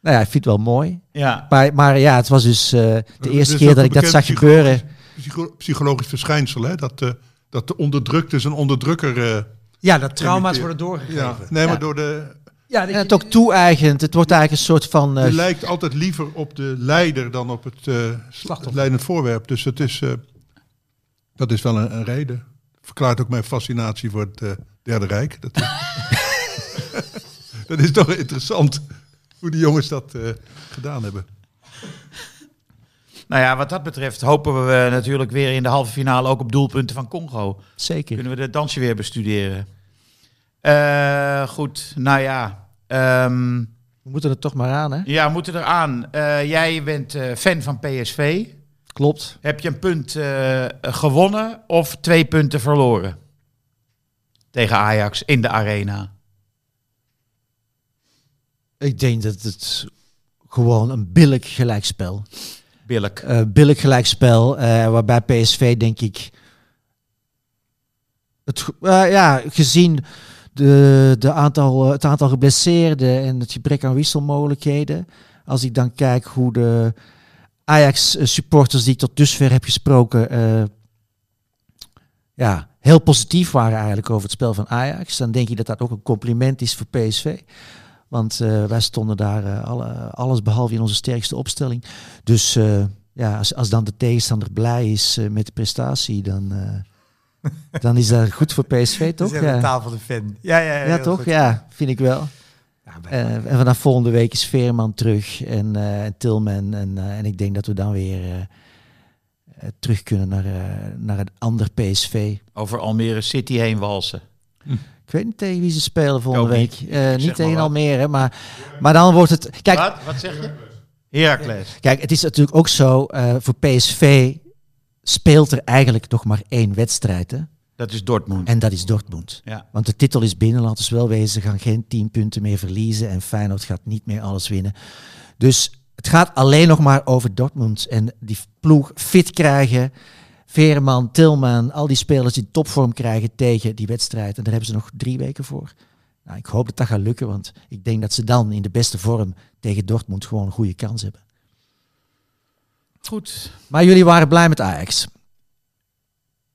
[SPEAKER 4] Nou ja, ik vind het wel mooi.
[SPEAKER 2] Ja.
[SPEAKER 4] Maar, maar ja, het was dus eh, de eerste keer dat ik dat zag gebeuren.
[SPEAKER 1] Psycho- psychologisch verschijnsel, hè? Dat, eh, dat de onderdrukte zijn onderdrukker... eh,
[SPEAKER 3] Ja, dat trauma's worden doorgegeven.
[SPEAKER 1] ja, nee, maar
[SPEAKER 4] Ja.
[SPEAKER 1] door de...
[SPEAKER 3] Ja,
[SPEAKER 4] En het ook toe-eigend. Het wordt eigenlijk een soort van... eh,
[SPEAKER 1] Je lijkt altijd liever op de leider dan op het, eh
[SPEAKER 3] Slachtoffer.
[SPEAKER 1] het leidend voorwerp. Dus het is, eh, dat is wel een, een reden. Verklaart ook mijn fascinatie voor het eh, Derde Rijk. Dat is, dat is toch interessant hoe die jongens dat eh, gedaan hebben.
[SPEAKER 2] Nou ja, wat dat betreft hopen we natuurlijk weer in de halve finale ook op doelpunten van Congo.
[SPEAKER 4] zeker.
[SPEAKER 2] Kunnen we de dansje weer bestuderen. Eh, goed, nou ja. Ehm,
[SPEAKER 4] We moeten het toch maar aan, hè?
[SPEAKER 2] ja, we moeten eraan. Eh jij bent eh, fan van PSV.
[SPEAKER 4] Klopt.
[SPEAKER 2] Heb je een punt eh, gewonnen of twee punten verloren? Tegen Ajax in de arena.
[SPEAKER 4] Ik denk dat het gewoon een billig gelijkspel.
[SPEAKER 2] Billijk.
[SPEAKER 4] eh billig gelijkspel, eh, waarbij PSV denk ik, het, eh, ja, gezien de, de aantal, het aantal geblesseerden en het gebrek aan wisselmogelijkheden, als ik dan kijk hoe de Ajax eh, supporters die ik tot dusver heb gesproken, ja, heel positief waren eigenlijk over het spel van Ajax, dan denk ik dat dat ook een compliment is voor PSV. Want eh, wij stonden daar eh, alle, alles behalve in onze sterkste opstelling. Dus eh, ja, als, als dan de tegenstander blij is eh, met de prestatie, dan, eh, dan is dat goed voor PSV, toch?
[SPEAKER 3] De
[SPEAKER 4] Ja,
[SPEAKER 3] taal van de fan. Ja, ja, ja,
[SPEAKER 4] ja toch?
[SPEAKER 3] goed.
[SPEAKER 4] Ja, vind ik wel.
[SPEAKER 3] Ja,
[SPEAKER 4] Eh, en vanaf volgende week is Veerman terug en, eh, en Tilman. En, eh, en ik denk dat we dan weer terug kunnen naar, eh, naar een ander PSV.
[SPEAKER 2] Over Almere City heen walsen.
[SPEAKER 4] Ik weet niet tegen wie ze spelen volgende week.
[SPEAKER 2] niet.
[SPEAKER 4] Eh,
[SPEAKER 2] Ik
[SPEAKER 4] niet tegen
[SPEAKER 2] maar.
[SPEAKER 4] Almere, maar, maar dan wordt het... Kijk,
[SPEAKER 2] Wat? Wat zeg je? Heracles.
[SPEAKER 4] Kijk, het is natuurlijk ook zo, eh, voor PSV speelt er eigenlijk nog maar één wedstrijd. Hè?
[SPEAKER 2] Dat is Dortmund.
[SPEAKER 4] En dat is Dortmund.
[SPEAKER 2] Ja.
[SPEAKER 4] Want de titel is binnen, laten we wel wezen. Ze gaan geen tien punten meer verliezen. En Feyenoord gaat niet meer alles winnen. Dus het gaat alleen nog maar over Dortmund. En die ploeg fit krijgen. Veerman, Tilman, al die spelers die topvorm krijgen tegen die wedstrijd. En daar hebben ze nog drie weken voor. Nou, ik hoop dat dat gaat lukken, want ik denk dat ze dan in de beste vorm tegen Dortmund gewoon een goede kans hebben.
[SPEAKER 2] Goed.
[SPEAKER 4] Maar jullie waren blij met Ajax.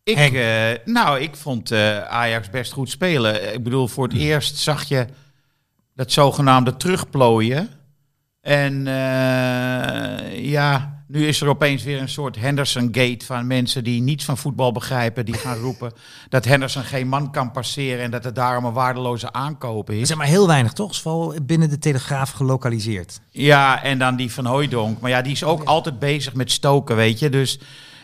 [SPEAKER 2] Ik, eh, nou, ik vond eh, Ajax best goed spelen. Ik bedoel, voor het eerst zag je dat zogenaamde terugplooien. En eh, ja, nu is er opeens weer een soort Henderson-gate van mensen die niets van voetbal begrijpen. Die gaan roepen dat Henderson geen man kan passeren en dat het daarom een waardeloze aankoop
[SPEAKER 3] Er
[SPEAKER 2] is.
[SPEAKER 3] zijn maar heel weinig, toch? Vooral binnen de Telegraaf gelokaliseerd.
[SPEAKER 2] Ja, en dan die van Hooijdonk. Maar ja, die is ook altijd bezig met stoken, weet je. Dus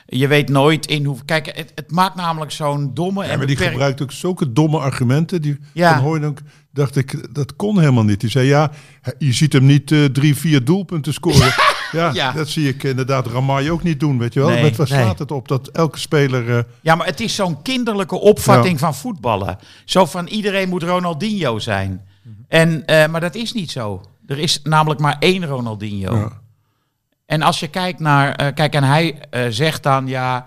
[SPEAKER 2] je weet nooit in hoe... Kijk, het, het maakt namelijk zo'n domme
[SPEAKER 1] Ja,
[SPEAKER 2] en
[SPEAKER 1] maar die
[SPEAKER 2] beperkt-
[SPEAKER 1] gebruikt ook zulke domme argumenten. Die
[SPEAKER 2] Ja.
[SPEAKER 1] van Hooydonk dacht ik, dat kon helemaal niet. Die zei, ja, je ziet hem niet eh, drie, vier doelpunten scoren. ja,
[SPEAKER 2] Ja.
[SPEAKER 1] dat zie ik inderdaad Ramai ook niet doen, weet je wel.
[SPEAKER 2] Nee.
[SPEAKER 1] Met waar
[SPEAKER 4] Nee.
[SPEAKER 1] slaat het op dat elke speler... eh,
[SPEAKER 2] Ja, maar het is zo'n kinderlijke opvatting van voetballen. Zo van iedereen moet Ronaldinho zijn. En, eh, maar dat is niet zo. Er is namelijk maar één Ronaldinho.
[SPEAKER 1] Ja.
[SPEAKER 2] En als je kijkt naar... eh, kijk, en hij zegt dan, ja...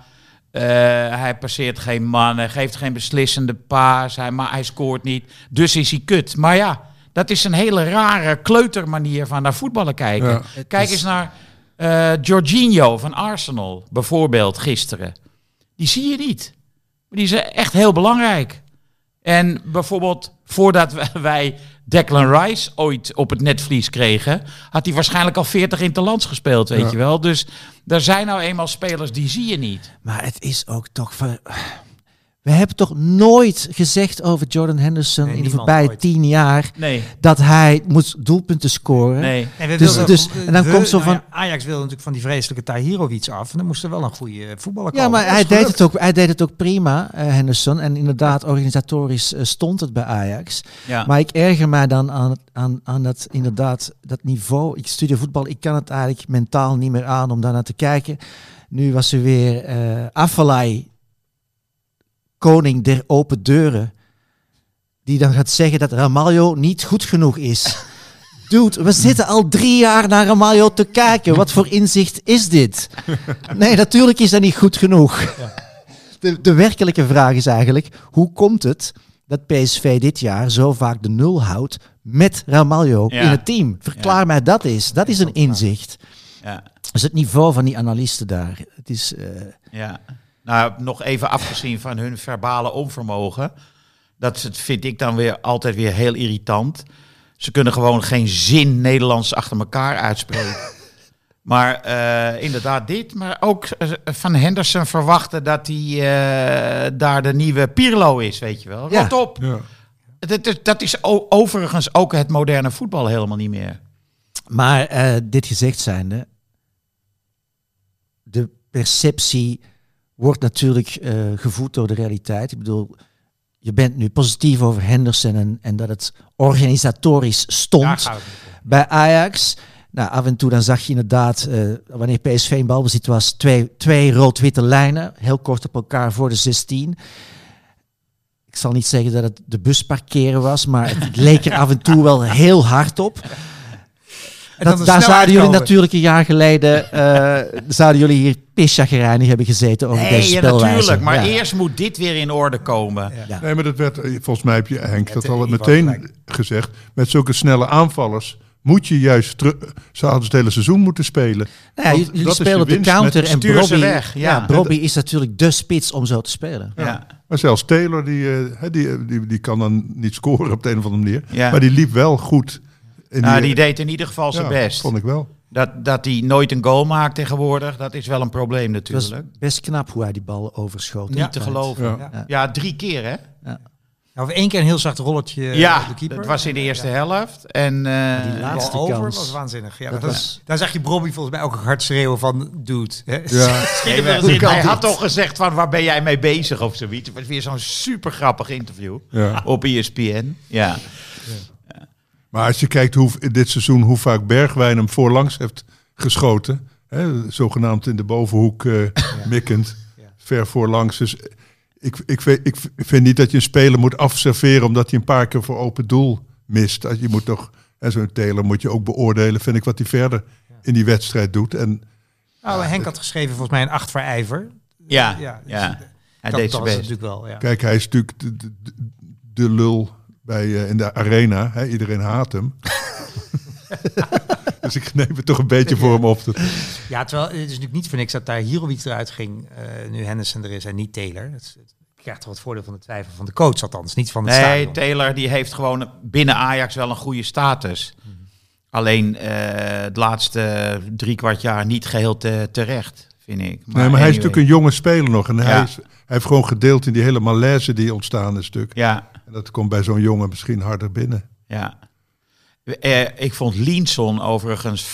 [SPEAKER 2] hij passeert geen man, hij geeft geen beslissende paas, hij, maar hij scoort niet. Dus is hij kut. Maar ja, dat is een hele rare kleutermanier van naar voetballen kijken.
[SPEAKER 1] Ja.
[SPEAKER 2] Kijk eens naar eh Jorginho van Arsenal, bijvoorbeeld, gisteren. Die zie je niet. Maar die is echt heel belangrijk. En bijvoorbeeld, voordat wij Declan Rice ooit op het netvlies kregen, had hij waarschijnlijk al 40 interlands gespeeld, weet
[SPEAKER 1] Ja.
[SPEAKER 2] je wel. Dus er zijn nou eenmaal spelers die zie je niet.
[SPEAKER 4] Maar het is ook toch... Ver... We hebben toch nooit gezegd over Jordan Henderson
[SPEAKER 3] Nee,
[SPEAKER 4] in de voorbije
[SPEAKER 3] ooit.
[SPEAKER 4] tien jaar
[SPEAKER 2] Nee,
[SPEAKER 4] dat hij moet doelpunten scoren.
[SPEAKER 2] nee.
[SPEAKER 3] En, we
[SPEAKER 4] Dus-
[SPEAKER 3] wilden-
[SPEAKER 4] dus- en dan
[SPEAKER 3] we-
[SPEAKER 4] komt zo
[SPEAKER 3] nou
[SPEAKER 4] van-
[SPEAKER 3] ja, Ajax wilde natuurlijk van die vreselijke Tahirovic af. En dan moest er wel een goede voetballer
[SPEAKER 4] Ja,
[SPEAKER 3] komen.
[SPEAKER 4] maar
[SPEAKER 3] Dat
[SPEAKER 4] hij deed, het ook, hij deed het ook prima, eh, Henderson. En inderdaad, organisatorisch eh, stond het bij Ajax.
[SPEAKER 2] Ja.
[SPEAKER 4] Maar ik erger mij dan aan, aan, aan dat, inderdaad, dat niveau. Ik studeer voetbal, ik kan het eigenlijk mentaal niet meer aan om daar naar te kijken. Nu was er weer Afalai, koning der open deuren, die dan gaat zeggen dat Ramaljo niet goed genoeg is. Dude, we zitten al drie jaar naar Ramaljo te kijken. Wat voor inzicht is dit? Nee, natuurlijk is dat niet goed genoeg. De, de werkelijke vraag is eigenlijk, hoe komt het dat PSV dit jaar zo vaak de nul houdt met Ramaljo
[SPEAKER 2] Ja.
[SPEAKER 4] in het team? Verklaar
[SPEAKER 2] Ja.
[SPEAKER 4] mij dat eens. Dat is een inzicht.
[SPEAKER 2] Ja.
[SPEAKER 4] Is het niveau van die analisten daar. Het is, eh,
[SPEAKER 2] Ja, nou nog even afgezien van hun verbale onvermogen. Dat is het- vind ik dan weer altijd weer heel irritant. Ze kunnen gewoon geen zin Nederlands achter elkaar uitspreken. maar eh, inderdaad dit. Maar ook eh, van Henderson verwachten dat hij eh, daar de nieuwe Pirlo is, weet je wel.
[SPEAKER 4] Ja.
[SPEAKER 2] Rot op.
[SPEAKER 1] ja.
[SPEAKER 2] Dat, is- dat is o- overigens ook het moderne voetbal helemaal niet meer.
[SPEAKER 4] maar eh, dit gezegd zijnde, de perceptie wordt natuurlijk eh, gevoed door de realiteit. Ik bedoel, je bent nu positief over Henderson en, en dat het organisatorisch stond. bij Ajax. Nou, af en toe dan zag je inderdaad, eh, wanneer PSV in balbezit was, twee, twee rood-witte lijnen. Heel kort op elkaar voor de 16. Ik zal niet zeggen dat het de bus parkeren was, maar het leek er af en toe wel heel hard op. Dat, daar zouden jullie natuurlijk een jaar geleden, eh, zouden jullie hier pischagereinig hebben gezeten over deze
[SPEAKER 2] Nee, ja,
[SPEAKER 4] spelwijze.
[SPEAKER 2] natuurlijk. Maar
[SPEAKER 4] Ja.
[SPEAKER 2] eerst moet dit weer in orde komen.
[SPEAKER 4] Ja.
[SPEAKER 1] Nee, maar dat werd, eh, volgens mij heb je, Henk, dat al meteen
[SPEAKER 3] gelijk.
[SPEAKER 1] gezegd. Met zulke snelle aanvallers moet je juist terug... Ze hadden het hele seizoen moeten spelen.
[SPEAKER 4] Nou ja, jullie spelen de counter en Brobby,
[SPEAKER 2] weg, ja.
[SPEAKER 4] ja, Brobby is natuurlijk de spits om zo te spelen.
[SPEAKER 2] Ja.
[SPEAKER 1] Maar zelfs Taylor, die, eh, hè, die, die, die kan dan niet scoren op de een of andere manier.
[SPEAKER 2] Ja.
[SPEAKER 1] Maar die liep wel goed.
[SPEAKER 2] Nou, die deed in ieder geval zijn
[SPEAKER 1] ja,
[SPEAKER 2] best.
[SPEAKER 1] vond ik wel.
[SPEAKER 2] Dat, dat hij nooit een goal maakt tegenwoordig, dat is wel een probleem natuurlijk.
[SPEAKER 4] best knap hoe hij die bal overschoot.
[SPEAKER 2] Niet te geloven.
[SPEAKER 1] Ja.
[SPEAKER 2] Ja.
[SPEAKER 3] Ja.
[SPEAKER 2] drie keer hè?
[SPEAKER 3] Nou, of één keer een heel zacht rollertje eh,
[SPEAKER 2] ja,
[SPEAKER 3] op de keeper.
[SPEAKER 2] dat was in de eerste helft. En eh,
[SPEAKER 4] die laatste
[SPEAKER 3] over
[SPEAKER 4] kans.
[SPEAKER 3] was waanzinnig. Ja,
[SPEAKER 4] Dat
[SPEAKER 3] dat
[SPEAKER 4] was-
[SPEAKER 3] Daar zag je Bobby volgens mij ook hard schreeuwen van dude. Hè?
[SPEAKER 1] Ja.
[SPEAKER 2] Nee, hij had toch gezegd van waar ben jij mee bezig of zoiets. Het was weer zo'n super grappig interview
[SPEAKER 1] Ja.
[SPEAKER 2] op ESPN. Ja.
[SPEAKER 1] Maar als je kijkt hoe, dit seizoen hoe vaak Bergwijn hem voorlangs heeft geschoten. Hè, zogenaamd in de bovenhoek eh, mikkend. Ver voorlangs. Dus ik, ik, vind, ik vind niet dat je een speler moet afserveren omdat hij een paar keer voor open doel mist. Je moet toch, en zo'n Taylor moet je ook beoordelen, vind ik, wat hij verder in die wedstrijd doet. En
[SPEAKER 3] Nou, Henk had geschreven volgens mij een 8 voor ijver.
[SPEAKER 2] Ja,
[SPEAKER 3] Ja,
[SPEAKER 2] ja.
[SPEAKER 3] dus
[SPEAKER 2] Hij
[SPEAKER 3] dat,
[SPEAKER 2] deed
[SPEAKER 3] dat
[SPEAKER 2] zijn
[SPEAKER 3] was
[SPEAKER 2] best.
[SPEAKER 3] natuurlijk wel, ja.
[SPEAKER 1] kijk, hij is natuurlijk de, de- de lul bij, eh, in de arena. Hè? Iedereen haat hem. dus ik neem het toch een beetje voor hem op. Dat-
[SPEAKER 3] Ja, terwijl het is natuurlijk niet voor niks dat daar Hirovic eruit ging, eh, nu Henderson er is en niet Taylor. Het, is- krijgt toch het voordeel van de twijfel van de coach althans, niet van het
[SPEAKER 2] Nee,
[SPEAKER 3] stadion.
[SPEAKER 2] Taylor die heeft gewoon binnen Ajax wel een goede status. Alleen eh, het laatste drie kwart jaar niet geheel te, terecht, vind ik.
[SPEAKER 1] nee, maar hij is natuurlijk een jonge speler nog. En hij, is, hij heeft gewoon gedeeld in die hele malaise die ontstaan is. Stuk.
[SPEAKER 2] Ja,
[SPEAKER 1] En dat komt bij zo'n jongen misschien harder binnen.
[SPEAKER 2] ja. Eh, ik vond Lienson overigens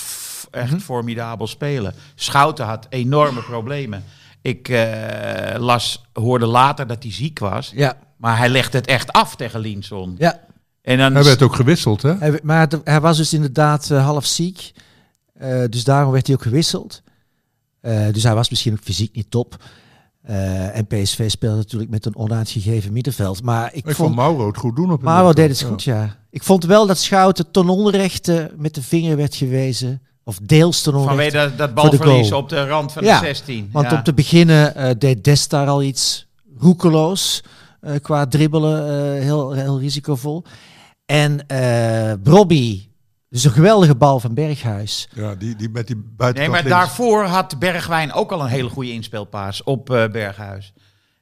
[SPEAKER 2] echt
[SPEAKER 1] Mhm.
[SPEAKER 2] formidabel spelen. Schouten had enorme problemen. Ik eh, las, hoorde later dat hij ziek was.
[SPEAKER 4] Ja,
[SPEAKER 2] Maar hij legde het echt af tegen Lienson.
[SPEAKER 4] ja.
[SPEAKER 2] En dan
[SPEAKER 1] Hij werd ook gewisseld, hè?
[SPEAKER 4] Hij, maar hij was dus inderdaad eh, half ziek. Eh, dus daarom werd hij ook gewisseld. Eh, dus hij was misschien ook fysiek niet top. Eh, en PSV speelde natuurlijk met een onuitgegeven middenveld. Maar ik,
[SPEAKER 1] Ik vond. Mauro het goed doen op het
[SPEAKER 4] Mauro
[SPEAKER 1] middenveld.
[SPEAKER 4] deed het goed, ja. Ik vond wel dat Schouten ten onrechte met de vinger werd gewezen. Of deels ten onrechte.
[SPEAKER 2] vanwege dat, dat
[SPEAKER 4] voor de
[SPEAKER 2] balverlies op de rand van
[SPEAKER 4] Ja,
[SPEAKER 2] de 16.
[SPEAKER 4] Want
[SPEAKER 2] Ja.
[SPEAKER 4] om te beginnen eh, deed Dest daar al iets roekeloos eh, qua dribbelen, eh, heel, heel risicovol. En eh Brobby, dus een geweldige bal van Berghuis.
[SPEAKER 1] Ja, die, die met die
[SPEAKER 2] Nee,
[SPEAKER 1] buitenkant
[SPEAKER 2] maar
[SPEAKER 1] links.
[SPEAKER 2] daarvoor had Bergwijn ook al een hele goede inspeelpaas op eh, Berghuis.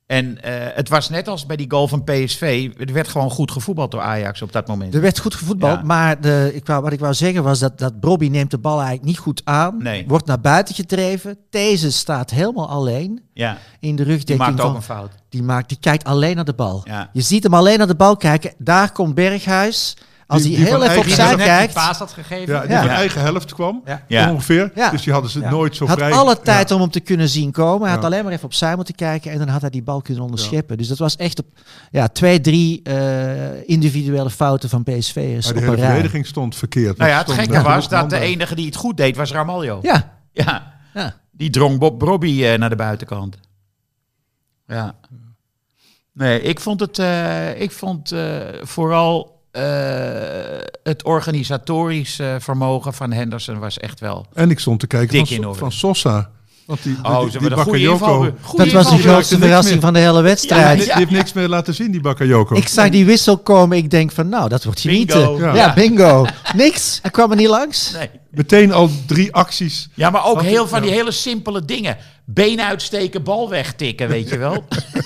[SPEAKER 2] En eh, het was net als bij die goal van PSV. Er werd gewoon goed gevoetbald door Ajax op dat moment.
[SPEAKER 4] Er werd goed gevoetbald,
[SPEAKER 2] Ja.
[SPEAKER 4] maar de, ik wou, wat ik wou zeggen was dat, dat Brobby neemt de bal eigenlijk niet goed aan.
[SPEAKER 2] Nee.
[SPEAKER 4] Wordt naar buiten gedreven. Deze staat helemaal alleen
[SPEAKER 2] Ja,
[SPEAKER 4] in de
[SPEAKER 2] die
[SPEAKER 4] rugdekking
[SPEAKER 2] maakte ook
[SPEAKER 4] van...
[SPEAKER 2] een fout.
[SPEAKER 4] Die, maakt, die kijkt alleen naar de bal.
[SPEAKER 2] Ja.
[SPEAKER 4] Je ziet hem alleen naar de bal kijken. Daar komt Berghuis. Als
[SPEAKER 1] Die-
[SPEAKER 4] hij
[SPEAKER 1] die
[SPEAKER 4] heel even opzij
[SPEAKER 3] Die die
[SPEAKER 4] kijkt,
[SPEAKER 3] paas had gegeven.
[SPEAKER 1] Ja, die
[SPEAKER 4] Ja.
[SPEAKER 1] van
[SPEAKER 2] Ja.
[SPEAKER 1] eigen helft kwam,
[SPEAKER 3] Ja.
[SPEAKER 1] Ongeveer.
[SPEAKER 4] Ja.
[SPEAKER 1] Dus die hadden ze
[SPEAKER 3] Ja.
[SPEAKER 1] nooit zo
[SPEAKER 4] had
[SPEAKER 1] vrij.
[SPEAKER 4] alle tijd
[SPEAKER 1] Ja.
[SPEAKER 4] om hem te kunnen zien komen. Hij had alleen maar even opzij moeten kijken en dan had hij die bal kunnen onderscheppen. Dus dat was echt op ja, twee, drie eh, individuele fouten van PSV'ers
[SPEAKER 1] de
[SPEAKER 4] een
[SPEAKER 1] hele verdediging stond verkeerd.
[SPEAKER 2] Nou ja, het gekke was dat de enige die het goed deed was Ramaljo.
[SPEAKER 4] Ja,
[SPEAKER 2] Ja,
[SPEAKER 4] ja.
[SPEAKER 2] die drong Bob Robbie eh, naar de buitenkant. Ja. Nee, ik vond het, eh, ik vond eh, vooral het organisatorisch eh, vermogen van Henderson was echt wel.
[SPEAKER 1] En ik stond te kijken
[SPEAKER 2] Dik
[SPEAKER 1] van,
[SPEAKER 2] in
[SPEAKER 1] So-
[SPEAKER 2] orde.
[SPEAKER 1] van Sosa. Want die,
[SPEAKER 2] Oh,
[SPEAKER 1] die, die Bakayoko,
[SPEAKER 2] inval.
[SPEAKER 4] Dat was de grootste verrassing van de hele
[SPEAKER 1] Ja,
[SPEAKER 4] wedstrijd.
[SPEAKER 1] die, die heeft niks meer laten zien, die Bakayoko.
[SPEAKER 4] Ik zag die wissel komen. Ik denk van, nou, dat wordt genieten.
[SPEAKER 2] Bingo.
[SPEAKER 4] Ja.
[SPEAKER 1] Ja.
[SPEAKER 4] bingo. Niks. Hij kwam er niet langs.
[SPEAKER 2] Nee.
[SPEAKER 1] Meteen al drie acties.
[SPEAKER 2] Ja, maar ook heel van die
[SPEAKER 1] ja.
[SPEAKER 2] hele simpele dingen. Been uitsteken, bal wegtikken, weet je wel.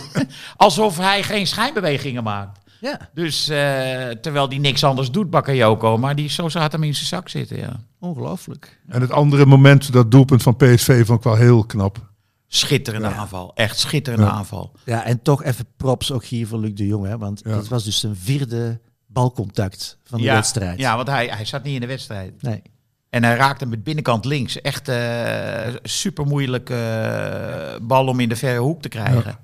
[SPEAKER 2] Alsof hij geen schijnbewegingen maakt.
[SPEAKER 4] Ja,
[SPEAKER 2] Dus eh, terwijl die niks anders doet, Bakayoko. Maar die zo had hem in zijn zak zitten, ja.
[SPEAKER 4] ongelooflijk.
[SPEAKER 1] En het andere moment, dat doelpunt van PSV, vond ik wel heel knap.
[SPEAKER 2] Schitterende aanval. Echt schitterende
[SPEAKER 1] Ja.
[SPEAKER 2] aanval.
[SPEAKER 4] Ja, en toch even props ook hier voor Luc de Jong. Hè, want
[SPEAKER 1] Ja.
[SPEAKER 4] dit was dus zijn vierde balcontact van de
[SPEAKER 2] ja,
[SPEAKER 4] wedstrijd.
[SPEAKER 2] Ja, want hij, hij zat niet in de wedstrijd.
[SPEAKER 4] Nee.
[SPEAKER 2] En hij raakte met binnenkant links. Echt eh super moeilijke eh, bal om in de verre hoek te krijgen.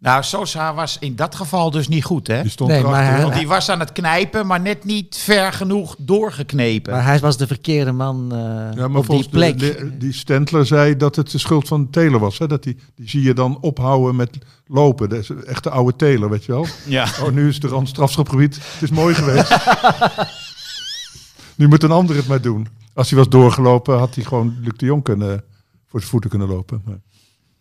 [SPEAKER 2] Nou, Sosa was in dat geval dus niet goed, hè?
[SPEAKER 1] Die stond
[SPEAKER 4] Nee, maar hij-
[SPEAKER 2] Want die was aan het knijpen, maar net niet ver genoeg doorgeknepen.
[SPEAKER 4] Maar hij was de verkeerde man eh,
[SPEAKER 1] Ja, maar
[SPEAKER 4] op die plek.
[SPEAKER 1] de- de- die Stentler zei dat het de schuld van Taylor was. Hè? Dat die, die zie je dan ophouden met lopen. Dat is echt de oude Taylor, weet je wel.
[SPEAKER 2] ja.
[SPEAKER 1] Oh, nu is de rand strafschopgebied. Het is mooi geweest. nu moet een ander het maar doen. Als hij was doorgelopen, had hij gewoon Luc de Jong kunnen, voor zijn voeten kunnen lopen. Maar,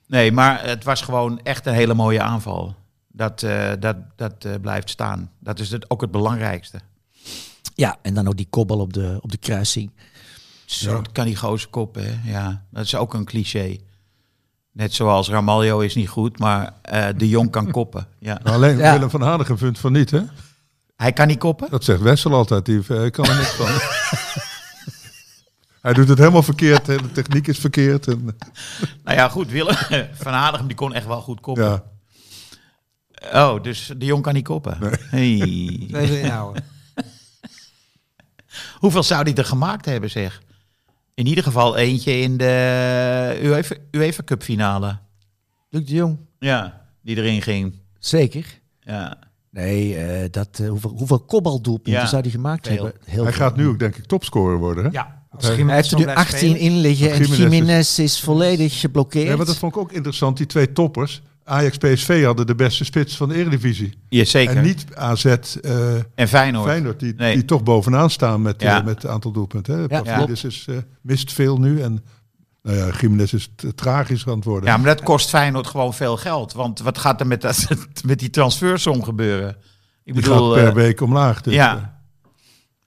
[SPEAKER 2] Nee, maar het was gewoon echt een hele mooie aanval. Dat, eh, dat, dat eh, blijft staan. Dat is het, ook het belangrijkste.
[SPEAKER 4] Ja, en dan ook die kopbal op de, op de kruising.
[SPEAKER 2] Zo dat kan die gozer koppen, hè? Ja, dat is ook een cliché. Net zoals Ramaljo is niet goed, maar eh, de Jong kan koppen. Ja.
[SPEAKER 1] alleen
[SPEAKER 4] Ja.
[SPEAKER 1] Willem van Hanegem vindt van niet, hè?
[SPEAKER 2] Hij kan niet koppen?
[SPEAKER 1] Dat zegt Wessel altijd. Die kan er niks van. hij doet het helemaal verkeerd. De hele techniek is verkeerd. En,
[SPEAKER 2] Nou ja, goed, Willem van Hanegem die kon echt wel goed koppen.
[SPEAKER 1] ja.
[SPEAKER 2] Oh, dus de Jong kan niet koppen. Hey.
[SPEAKER 3] Even inhouden.
[SPEAKER 2] Hoeveel zou hij er gemaakt hebben, zeg? In ieder geval eentje in de UEFA, UEFA Cup finale.
[SPEAKER 4] Luc de Jong,
[SPEAKER 2] Ja, die erin ging.
[SPEAKER 4] zeker.
[SPEAKER 2] Ja.
[SPEAKER 4] Nee, eh, dat, eh, hoeveel, hoeveel kopbaldoelpunten
[SPEAKER 2] Ja,
[SPEAKER 4] zou hij gemaakt
[SPEAKER 2] veel.
[SPEAKER 4] hebben? Heel
[SPEAKER 1] Hij
[SPEAKER 4] veel.
[SPEAKER 1] gaat nu ook, denk ik, topscorer worden. Hè?
[SPEAKER 3] Ja,
[SPEAKER 1] Hij-
[SPEAKER 4] heeft er nu
[SPEAKER 3] blijft
[SPEAKER 4] 18
[SPEAKER 3] spelen.
[SPEAKER 4] in liggen en
[SPEAKER 1] Gimenez is-
[SPEAKER 4] Jiménez is volledig geblokkeerd.
[SPEAKER 1] Ja, maar dat vond ik ook interessant. Die twee toppers, Ajax PSV, hadden de beste spits van de Eredivisie.
[SPEAKER 2] Ja, zeker.
[SPEAKER 1] En niet AZ eh
[SPEAKER 2] En Feyenoord.
[SPEAKER 1] Feyenoord, die,
[SPEAKER 2] Nee.
[SPEAKER 1] die toch bovenaan staan met,
[SPEAKER 2] Ja.
[SPEAKER 1] eh, met het aantal doelpunten. Hè.
[SPEAKER 4] Ja,
[SPEAKER 1] is, eh, mist veel nu. En nou ja, Gimenez is tragisch aan het worden.
[SPEAKER 2] Ja, maar dat kost Feyenoord gewoon veel geld. Want wat gaat er met, dat, met die transfersom gebeuren? Ik
[SPEAKER 1] die
[SPEAKER 2] bedoel,
[SPEAKER 1] gaat per week omlaag. Dus,
[SPEAKER 2] ja.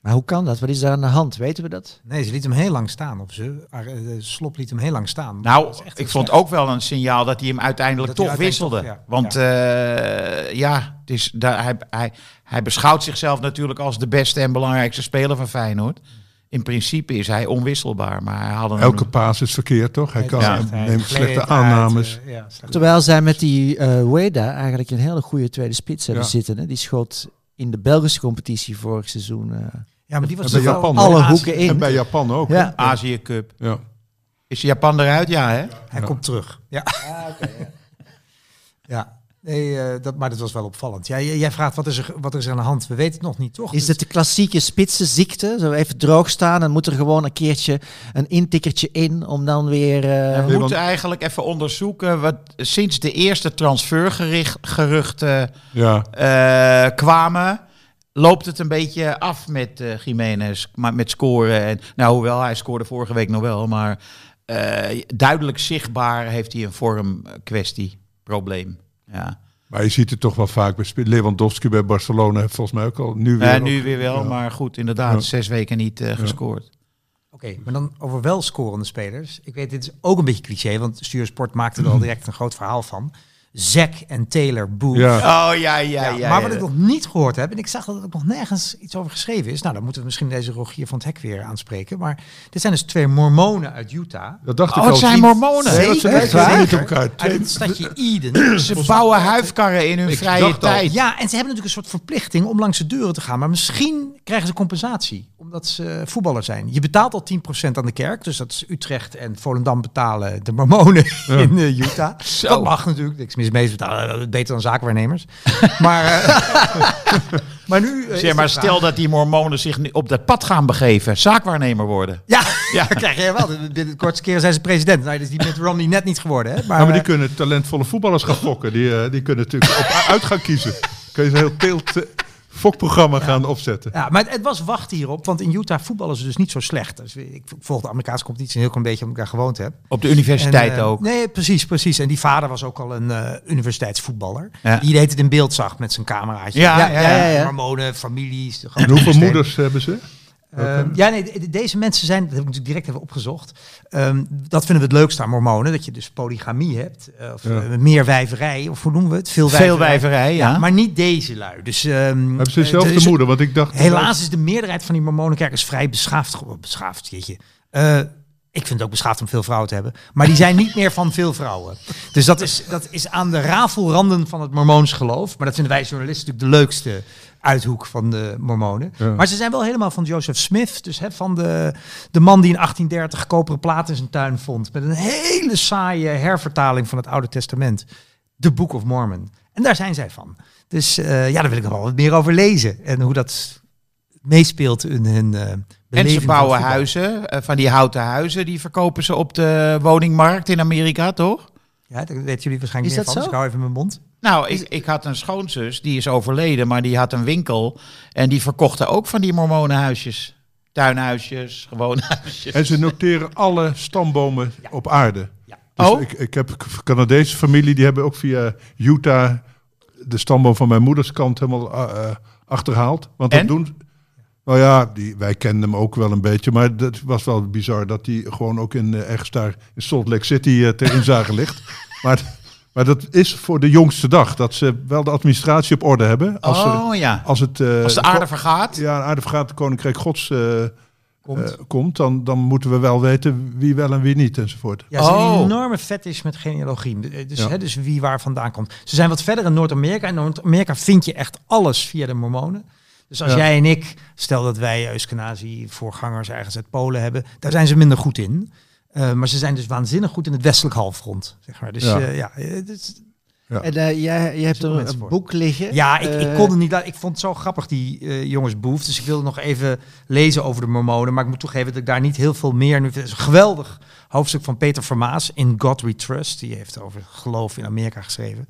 [SPEAKER 4] Maar hoe kan dat? Wat is daar aan de hand? Weten we dat?
[SPEAKER 3] Nee, ze liet hem heel lang staan. Of ze, eh, Slop liet hem heel lang staan.
[SPEAKER 2] Nou, ik vond ook wel een signaal dat hij hem uiteindelijk
[SPEAKER 3] Dat
[SPEAKER 2] toch
[SPEAKER 3] uiteindelijk
[SPEAKER 2] wisselde.
[SPEAKER 3] toch, ja.
[SPEAKER 2] Want eh, ja, het is, daar, hij, hij, hij beschouwt zichzelf natuurlijk als de beste en belangrijkste speler van Feyenoord. In principe is hij onwisselbaar, maar hij hadden
[SPEAKER 1] elke paas is verkeerd, toch? Hij kan,
[SPEAKER 2] Ja.
[SPEAKER 3] hij
[SPEAKER 1] neemt slechte
[SPEAKER 3] uit,
[SPEAKER 1] aannames.
[SPEAKER 3] eh, ja, slecht.
[SPEAKER 4] Terwijl zij met die eh Weda eigenlijk een hele goede tweede spits hebben
[SPEAKER 1] Ja.
[SPEAKER 4] zitten. Hè? Die schoot in de Belgische competitie vorig seizoen. eh,
[SPEAKER 3] Ja, maar die was
[SPEAKER 1] bij Japan
[SPEAKER 4] alle
[SPEAKER 3] Azië-
[SPEAKER 4] hoeken in.
[SPEAKER 1] En bij Japan ook.
[SPEAKER 4] Ja.
[SPEAKER 2] Azië Cup.
[SPEAKER 1] Ja.
[SPEAKER 2] Is Japan eruit? Ja, hè?
[SPEAKER 3] Hij komt terug. Ja. ja. Nee, eh, dat, maar dat was wel opvallend. Ja, jij, jij vraagt wat is, er, wat is er aan de hand? We weten het nog niet, toch?
[SPEAKER 4] Is
[SPEAKER 3] Dus-
[SPEAKER 4] het de klassieke spitsenziekte? Zo even droog staan en moet er gewoon een keertje een intikkertje in om dan weer... eh,
[SPEAKER 2] We moeten eigenlijk even onderzoeken wat sinds de eerste transfergeruchten
[SPEAKER 1] Ja.
[SPEAKER 2] eh, kwamen, loopt het een beetje af met eh Jiménez, maar met scoren. En, nou, hoewel hij scoorde vorige week nog wel, maar eh, duidelijk zichtbaar heeft hij een vormkwestie, probleem. Ja.
[SPEAKER 1] Maar je ziet het toch wel vaak bij Lewandowski bij Barcelona heeft volgens mij ook al nu weer. Ook-
[SPEAKER 2] nu weer wel,
[SPEAKER 1] ja.
[SPEAKER 2] maar goed, inderdaad,
[SPEAKER 1] Ja.
[SPEAKER 2] zes weken niet eh, gescoord.
[SPEAKER 3] Oké, maar dan over wel scorende spelers. Ik weet, dit is ook een beetje cliché, want Stuursport maakte er al direct een groot verhaal van. Zack en Taylor Booth.
[SPEAKER 1] Ja.
[SPEAKER 2] Oh ja, ja, ja.
[SPEAKER 3] maar
[SPEAKER 2] ja.
[SPEAKER 3] wat ik nog niet gehoord heb, en ik zag dat er ook nog nergens iets over geschreven is. Nou, dan moeten we misschien deze Rogier van het Hek weer aanspreken. Maar dit zijn dus twee mormonen uit Utah.
[SPEAKER 1] Dat dacht
[SPEAKER 2] Oh,
[SPEAKER 1] ik
[SPEAKER 2] het
[SPEAKER 1] al.
[SPEAKER 2] zijn mormonen.
[SPEAKER 1] Nee,
[SPEAKER 3] Zeker,
[SPEAKER 1] niet op elkaar.
[SPEAKER 3] Uit het stadje Eden.
[SPEAKER 2] Ze bouwen huifkarren in hun
[SPEAKER 1] Ik
[SPEAKER 2] vrije tijd.
[SPEAKER 3] Ja, en ze hebben natuurlijk een soort verplichting om langs de deuren te gaan. Maar misschien krijgen ze compensatie, omdat ze voetballer zijn. Je betaalt al 10% aan de kerk. Dus dat is Utrecht en Volendam betalen de mormonen in eh, Utah. Dat mag natuurlijk. Niks mis mee. Ze betalen het beter dan zaakwaarnemers. maar, eh, maar nu... eh, is
[SPEAKER 2] Zeg maar, stel dat die mormonen zich nu op dat pad gaan begeven, zaakwaarnemer worden.
[SPEAKER 3] Ja, ja, dat krijg je wel. De, de kortste keer zijn ze president. Nou, is die met Romney net niet geworden. Hè? Maar,
[SPEAKER 1] die
[SPEAKER 3] eh,
[SPEAKER 1] kunnen talentvolle voetballers gaan fokken. Die, eh, die kunnen natuurlijk op uit gaan kiezen. Kun je een heel teelt fokprogramma gaan opzetten.
[SPEAKER 3] Ja, maar het, het was wachten hierop, want in Utah voetballen ze dus niet zo slecht. Dus ik volg de Amerikaanse competitie een heel klein beetje omdat ik daar gewoond heb.
[SPEAKER 2] Op de universiteit
[SPEAKER 3] En, eh,
[SPEAKER 2] ook.
[SPEAKER 3] Nee, precies, precies. En die vader was ook al een eh, universiteitsvoetballer.
[SPEAKER 2] Ja.
[SPEAKER 3] Die deed het in beeld zag met zijn cameraatje.
[SPEAKER 2] Ja, ja, ja,
[SPEAKER 4] ja.
[SPEAKER 3] Hormonen, families. de
[SPEAKER 1] En hoeveel moeders hebben ze?
[SPEAKER 3] Ehm, ja, nee, de- deze mensen zijn, dat heb ik natuurlijk direct even opgezocht. Ehm, dat vinden we het leukste aan mormonen, dat je dus polygamie hebt. Of
[SPEAKER 1] Ja.
[SPEAKER 3] eh, meer wijverij, of hoe noemen we het? Veel
[SPEAKER 2] Veel wijverij, ja.
[SPEAKER 3] Maar niet deze lui. Dus, ehm,
[SPEAKER 1] Hebben ze
[SPEAKER 3] eh,
[SPEAKER 1] dezelfde
[SPEAKER 3] dus-
[SPEAKER 1] moeder? Want ik dacht...
[SPEAKER 3] Helaas is de meerderheid van die mormonenkerkers vrij beschaafd. geworden. Beschaafd, jeetje. Eh, ik vind het ook beschaafd om veel vrouwen te hebben. Maar die zijn niet meer van veel vrouwen. Dus dat is, dat is aan de rafelranden van het mormoons geloof. Maar dat vinden wij journalisten natuurlijk de leukste uithoek van de mormonen.
[SPEAKER 1] Ja.
[SPEAKER 3] Maar ze zijn wel helemaal van Joseph Smith. Dus hè, van de, de man die in 1830 koperen plaat in zijn tuin vond. Met een hele saaie hervertaling van het Oude Testament. The Book of Mormon. En daar zijn zij van. Dus eh, ja, daar wil ik nog wel wat meer over lezen. En hoe dat meespeelt in hun eh
[SPEAKER 2] En ze bouwen huizen, eh, van die houten huizen, die verkopen ze op de woningmarkt in Amerika, toch?
[SPEAKER 3] Ja, dat weten jullie waarschijnlijk
[SPEAKER 4] Is
[SPEAKER 3] meer
[SPEAKER 4] dat
[SPEAKER 3] van.
[SPEAKER 4] zo?
[SPEAKER 3] Dus ik hou even mijn mond.
[SPEAKER 2] Nou, ik, ik had een schoonzus, die is overleden, maar die had een winkel. En die verkochten ook van die mormonenhuisjes. Tuinhuisjes, gewone huisjes.
[SPEAKER 1] En ze noteren alle stambomen op aarde.
[SPEAKER 3] Ja.
[SPEAKER 1] Dus
[SPEAKER 2] Oh.
[SPEAKER 1] ik, ik heb een Canadese familie, die hebben ook via Utah de stamboom van mijn moeders kant helemaal eh, eh, achterhaald. Want
[SPEAKER 2] En?
[SPEAKER 1] dat doen... Nou ja, die, wij kenden hem ook wel een beetje, maar dat was wel bizar dat die gewoon ook in eh, ergens daar in Salt Lake City eh, ter inzage ligt. Maar, maar dat is voor de jongste dag, dat ze wel de administratie op orde hebben. Als, er-
[SPEAKER 2] oh ja.
[SPEAKER 1] als, het, eh,
[SPEAKER 2] Als de aarde vergaat.
[SPEAKER 1] ja, een aarde vergaat, het Koninkrijk Gods eh,
[SPEAKER 3] Komt.
[SPEAKER 1] eh, komt, dan, dan moeten we wel weten wie wel en wie niet enzovoort.
[SPEAKER 3] Ja, ze hebben
[SPEAKER 2] Oh.
[SPEAKER 3] een enorme fetish met genealogie. Dus,
[SPEAKER 1] Ja.
[SPEAKER 3] hè, dus wie waar vandaan komt. Ze zijn wat verder in Noord-Amerika. In Noord-Amerika vind je echt alles via de mormonen. Dus als
[SPEAKER 1] Ja.
[SPEAKER 3] jij en ik, stel dat wij Euskanazi voorgangers ergens uit Polen hebben, daar zijn ze minder goed in. Eh, maar ze zijn dus waanzinnig goed in het westelijk halfrond. Zeg maar. Dus
[SPEAKER 1] Ja.
[SPEAKER 3] eh, het is-
[SPEAKER 1] Ja.
[SPEAKER 4] En eh, jij, je hebt
[SPEAKER 3] er
[SPEAKER 4] een
[SPEAKER 3] voor.
[SPEAKER 4] boek liggen.
[SPEAKER 3] Ja, ik, ik kon het niet laten. Ik vond het zo grappig, die eh, jongens Boef. Dus ik wilde nog even lezen over de Mormonen. Maar ik moet toegeven dat ik daar niet heel veel meer... Nu, het is een geweldig hoofdstuk van Peter Vermaas in God We Trust. Die heeft over geloof in Amerika geschreven.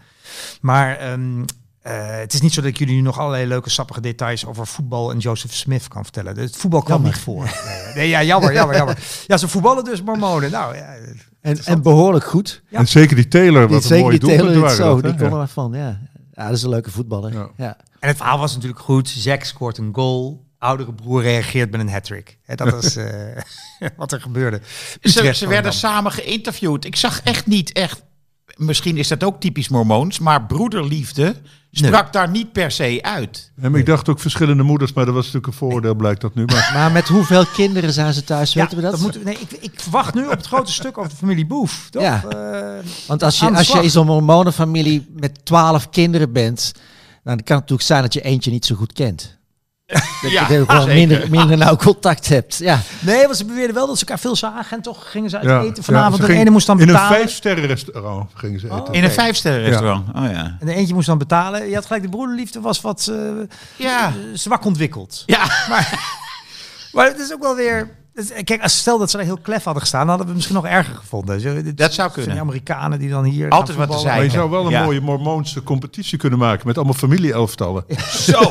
[SPEAKER 3] Maar ehm, eh, het is niet zo dat ik jullie nu nog allerlei leuke sappige details over voetbal en Joseph Smith kan vertellen. Het voetbal kwam niet voor. Nee, nee, ja, jammer, jammer, jammer. Ja, ze voetballen dus Mormonen. Nou, ja,
[SPEAKER 4] En, en behoorlijk goed.
[SPEAKER 3] Ja.
[SPEAKER 1] En zeker die Taylor,
[SPEAKER 4] Die,
[SPEAKER 1] wat een
[SPEAKER 4] zeker
[SPEAKER 1] mooie
[SPEAKER 4] die Taylor
[SPEAKER 1] doelpunten
[SPEAKER 4] dit
[SPEAKER 1] waren
[SPEAKER 4] zo,
[SPEAKER 1] dat,
[SPEAKER 4] die kon er wat van, ja. Ja, dat is een leuke voetballer.
[SPEAKER 1] Ja.
[SPEAKER 4] Ja.
[SPEAKER 3] En het verhaal was natuurlijk goed. Zack scoort een goal. Oudere broer reageert met een hat-trick. Hè, Dat is eh, wat er gebeurde.
[SPEAKER 2] Ze,
[SPEAKER 3] Utrecht
[SPEAKER 2] ze werden samen geïnterviewd. Ik zag echt niet echt. Misschien is dat ook typisch Mormoons, maar broederliefde sprak daar niet per se uit.
[SPEAKER 1] Ja, maar ik dacht ook verschillende moeders, maar dat was natuurlijk een voordeel, blijkt dat nu. Maar
[SPEAKER 4] Maar met hoeveel kinderen zijn ze thuis,
[SPEAKER 3] Ja,
[SPEAKER 4] weten we dat?
[SPEAKER 3] moeten we- nee, ik, ik verwacht nu op het grote stuk over de familie Boef. Toch?
[SPEAKER 4] Ja.
[SPEAKER 3] Eh,
[SPEAKER 4] Want als je, als je in zo'n mormonenfamilie met twaalf kinderen bent, dan kan het natuurlijk zijn dat je eentje niet zo goed kent. Dat
[SPEAKER 2] Ja,
[SPEAKER 4] je gewoon
[SPEAKER 2] zeker.
[SPEAKER 4] minder, minder nauw contact hebt. Ja.
[SPEAKER 3] nee, want ze beweerden wel dat ze elkaar veel zagen. En toch gingen ze uit
[SPEAKER 1] ja,
[SPEAKER 3] eten vanavond.
[SPEAKER 1] ja,
[SPEAKER 3] de ene moest dan
[SPEAKER 1] In een
[SPEAKER 3] betalen.
[SPEAKER 1] vijfsterren restaurant gingen ze eten.
[SPEAKER 2] In een vijfsterren restaurant. Oh ja.
[SPEAKER 3] En de eentje moest dan betalen. Je had gelijk, de broederliefde was wat eh,
[SPEAKER 2] Ja.
[SPEAKER 3] zwak ontwikkeld.
[SPEAKER 2] Ja.
[SPEAKER 3] Maar het is ook wel weer... Kijk, als stel dat ze er heel klef hadden gestaan, dan hadden we het misschien nog erger gevonden. Zo, dit-
[SPEAKER 2] Dat zou
[SPEAKER 3] van
[SPEAKER 2] kunnen.
[SPEAKER 3] Die Amerikanen die dan hier
[SPEAKER 2] Altijd wat te.
[SPEAKER 1] Maar je zou wel een
[SPEAKER 2] Ja.
[SPEAKER 1] mooie mormoonse competitie kunnen maken met allemaal familie-elftallen.
[SPEAKER 2] Zo.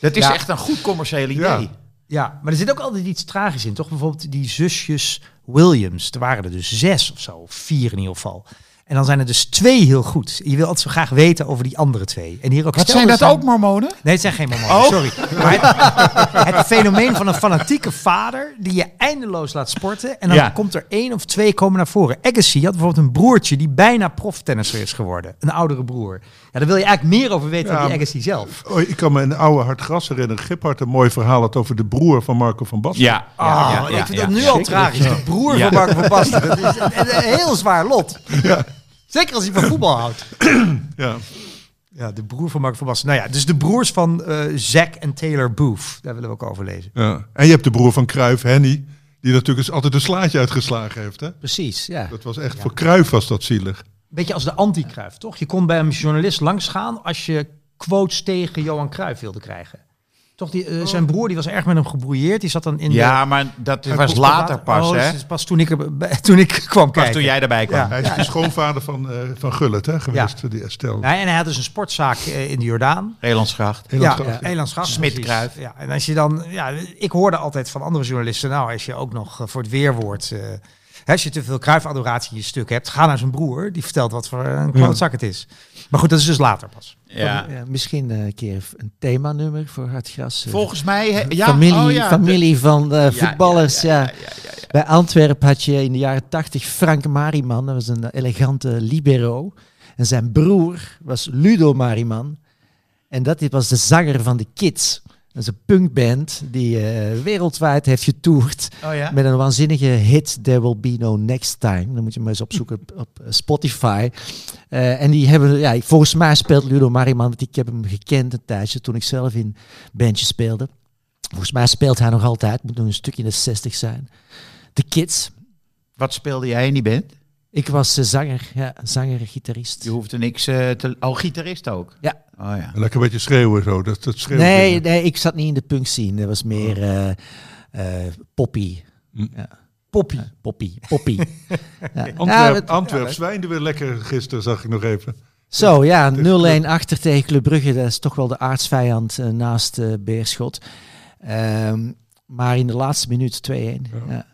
[SPEAKER 2] Dat is
[SPEAKER 3] Ja.
[SPEAKER 2] echt een goed commercieel idee.
[SPEAKER 1] Ja.
[SPEAKER 3] Ja, maar er zit ook altijd iets tragisch in, toch? Bijvoorbeeld die zusjes Williams. Er waren er dus zes of zo, of vier in ieder geval. En dan zijn er dus twee heel goed. Je wil altijd zo graag weten over die andere twee. En hier ook
[SPEAKER 2] Wat zijn dat
[SPEAKER 3] dan-
[SPEAKER 2] ook Mormonen?
[SPEAKER 3] Nee, het zijn geen mormonen,
[SPEAKER 2] Oh.
[SPEAKER 3] sorry. Maar het, het fenomeen van een fanatieke vader die je eindeloos laat sporten. En dan
[SPEAKER 2] Ja.
[SPEAKER 3] komt er één of twee komen naar voren. Agassi had bijvoorbeeld een broertje die bijna proftennisser is geworden. Een oudere broer. Ja, daar wil je eigenlijk meer over weten
[SPEAKER 1] Ja,
[SPEAKER 3] dan die Agassi zelf.
[SPEAKER 1] Oh, ik kan me een oude Hartgras herinneren. Giphart een mooi verhaal had over de broer van Marco van Basten.
[SPEAKER 2] Ja.
[SPEAKER 3] Ah,
[SPEAKER 2] ja, ja,
[SPEAKER 3] ik vind
[SPEAKER 2] ja.
[SPEAKER 3] dat nu al tragisch. De broer
[SPEAKER 2] Ja.
[SPEAKER 3] van Marco van Basten. Dat is een, een heel zwaar lot. Zeker als hij van voetbal houdt.
[SPEAKER 1] Ja.
[SPEAKER 3] Ja, de broer van Marco van Basten. Nou ja, dus de broers van eh Zack en Taylor Booth. Daar willen we ook over lezen.
[SPEAKER 1] Ja. En je hebt de broer van Cruijff, Henny, die natuurlijk eens altijd een slaatje uitgeslagen heeft. Hè?
[SPEAKER 4] Precies, ja.
[SPEAKER 1] Dat was echt, voor Cruijff was dat zielig.
[SPEAKER 3] Beetje als de anti-Kruif, toch? Je kon bij een journalist langsgaan als je quotes tegen Johan Cruijff wilde krijgen. Toch, die, eh, zijn broer die was erg met hem gebrouilleerd. Die zat dan in
[SPEAKER 2] Ja,
[SPEAKER 3] de...
[SPEAKER 2] maar dat was later
[SPEAKER 3] er
[SPEAKER 2] pas,
[SPEAKER 3] Oh,
[SPEAKER 2] hè?
[SPEAKER 3] dus pas toen ik, er, bij- toen ik kwam
[SPEAKER 2] Pas
[SPEAKER 3] kijken.
[SPEAKER 2] toen jij erbij kwam.
[SPEAKER 3] Ja.
[SPEAKER 1] Hij is de schoonvader van, eh, van Gullit hè, geweest, die Estelle.
[SPEAKER 3] Nee, en hij had dus een sportzaak eh, in de Jordaan.
[SPEAKER 2] Relandsgracht.
[SPEAKER 1] Heel
[SPEAKER 3] ja, ja. Elandsgracht,
[SPEAKER 2] Smit
[SPEAKER 3] precies.
[SPEAKER 2] Cruijff.
[SPEAKER 3] Ja, en als je dan, ja, ik hoorde altijd van andere journalisten, nou, als je ook nog eh, voor het weerwoord, eh, hè, als je te veel kruifadoratie in je stuk hebt, ga naar zijn broer, die vertelt wat voor een klootzak het is. Maar goed, dat is dus later pas.
[SPEAKER 2] Ja.
[SPEAKER 4] Ja, misschien eh, een keer een themanummer voor Hartgras. eh.
[SPEAKER 2] Volgens mij... Ja,
[SPEAKER 4] familie,
[SPEAKER 2] oh ja,
[SPEAKER 4] familie van eh,
[SPEAKER 2] ja,
[SPEAKER 4] voetballers.
[SPEAKER 2] ja,
[SPEAKER 4] Ja,
[SPEAKER 2] ja, ja, ja, ja, ja.
[SPEAKER 4] Bij Antwerpen had je in de jaren tachtig Frank Mariman. Dat was een elegante libero. En zijn broer was Ludo Mariman. En dat was de zanger van de Kids. Dat is een punkband die eh, wereldwijd heeft getoerd.
[SPEAKER 2] Oh ja?
[SPEAKER 4] Met een waanzinnige hit, There Will Be No Next Time. Dan moet je maar eens opzoeken op, op eh, Spotify. Eh, en die hebben, ja, volgens mij speelt Ludo Mariman, want ik heb hem gekend een tijdje toen ik zelf in bandje speelde. Volgens mij speelt hij nog altijd, moet nog een stukje in de 60 zijn. De Kids.
[SPEAKER 2] Wat speelde jij in die band?
[SPEAKER 4] Ik was eh, zanger, ja, zanger, gitarist.
[SPEAKER 2] Je hoefde niks eh, te... Oh, gitarist ook?
[SPEAKER 4] Ja.
[SPEAKER 2] Oh ja.
[SPEAKER 1] Lekker een beetje schreeuwen zo. Dat, dat schreeuwen
[SPEAKER 4] Nee, nee, ik zat niet in de punk scene. Dat was meer eh eh, poppy.
[SPEAKER 1] Hm.
[SPEAKER 4] Ja,
[SPEAKER 3] Poppy.
[SPEAKER 4] poppy, poppy. ja. Ja,
[SPEAKER 1] Antwerp, Antwerp zwijnde weer lekker gisteren, zag ik nog even.
[SPEAKER 4] Zo, ja,
[SPEAKER 1] Tegen Club-
[SPEAKER 4] 0-1 achter tegen Club Brugge. Dat is toch wel de aardsvijand naast eh, Beerschot. Ehm, maar in de laatste minuut 2-1. Ja.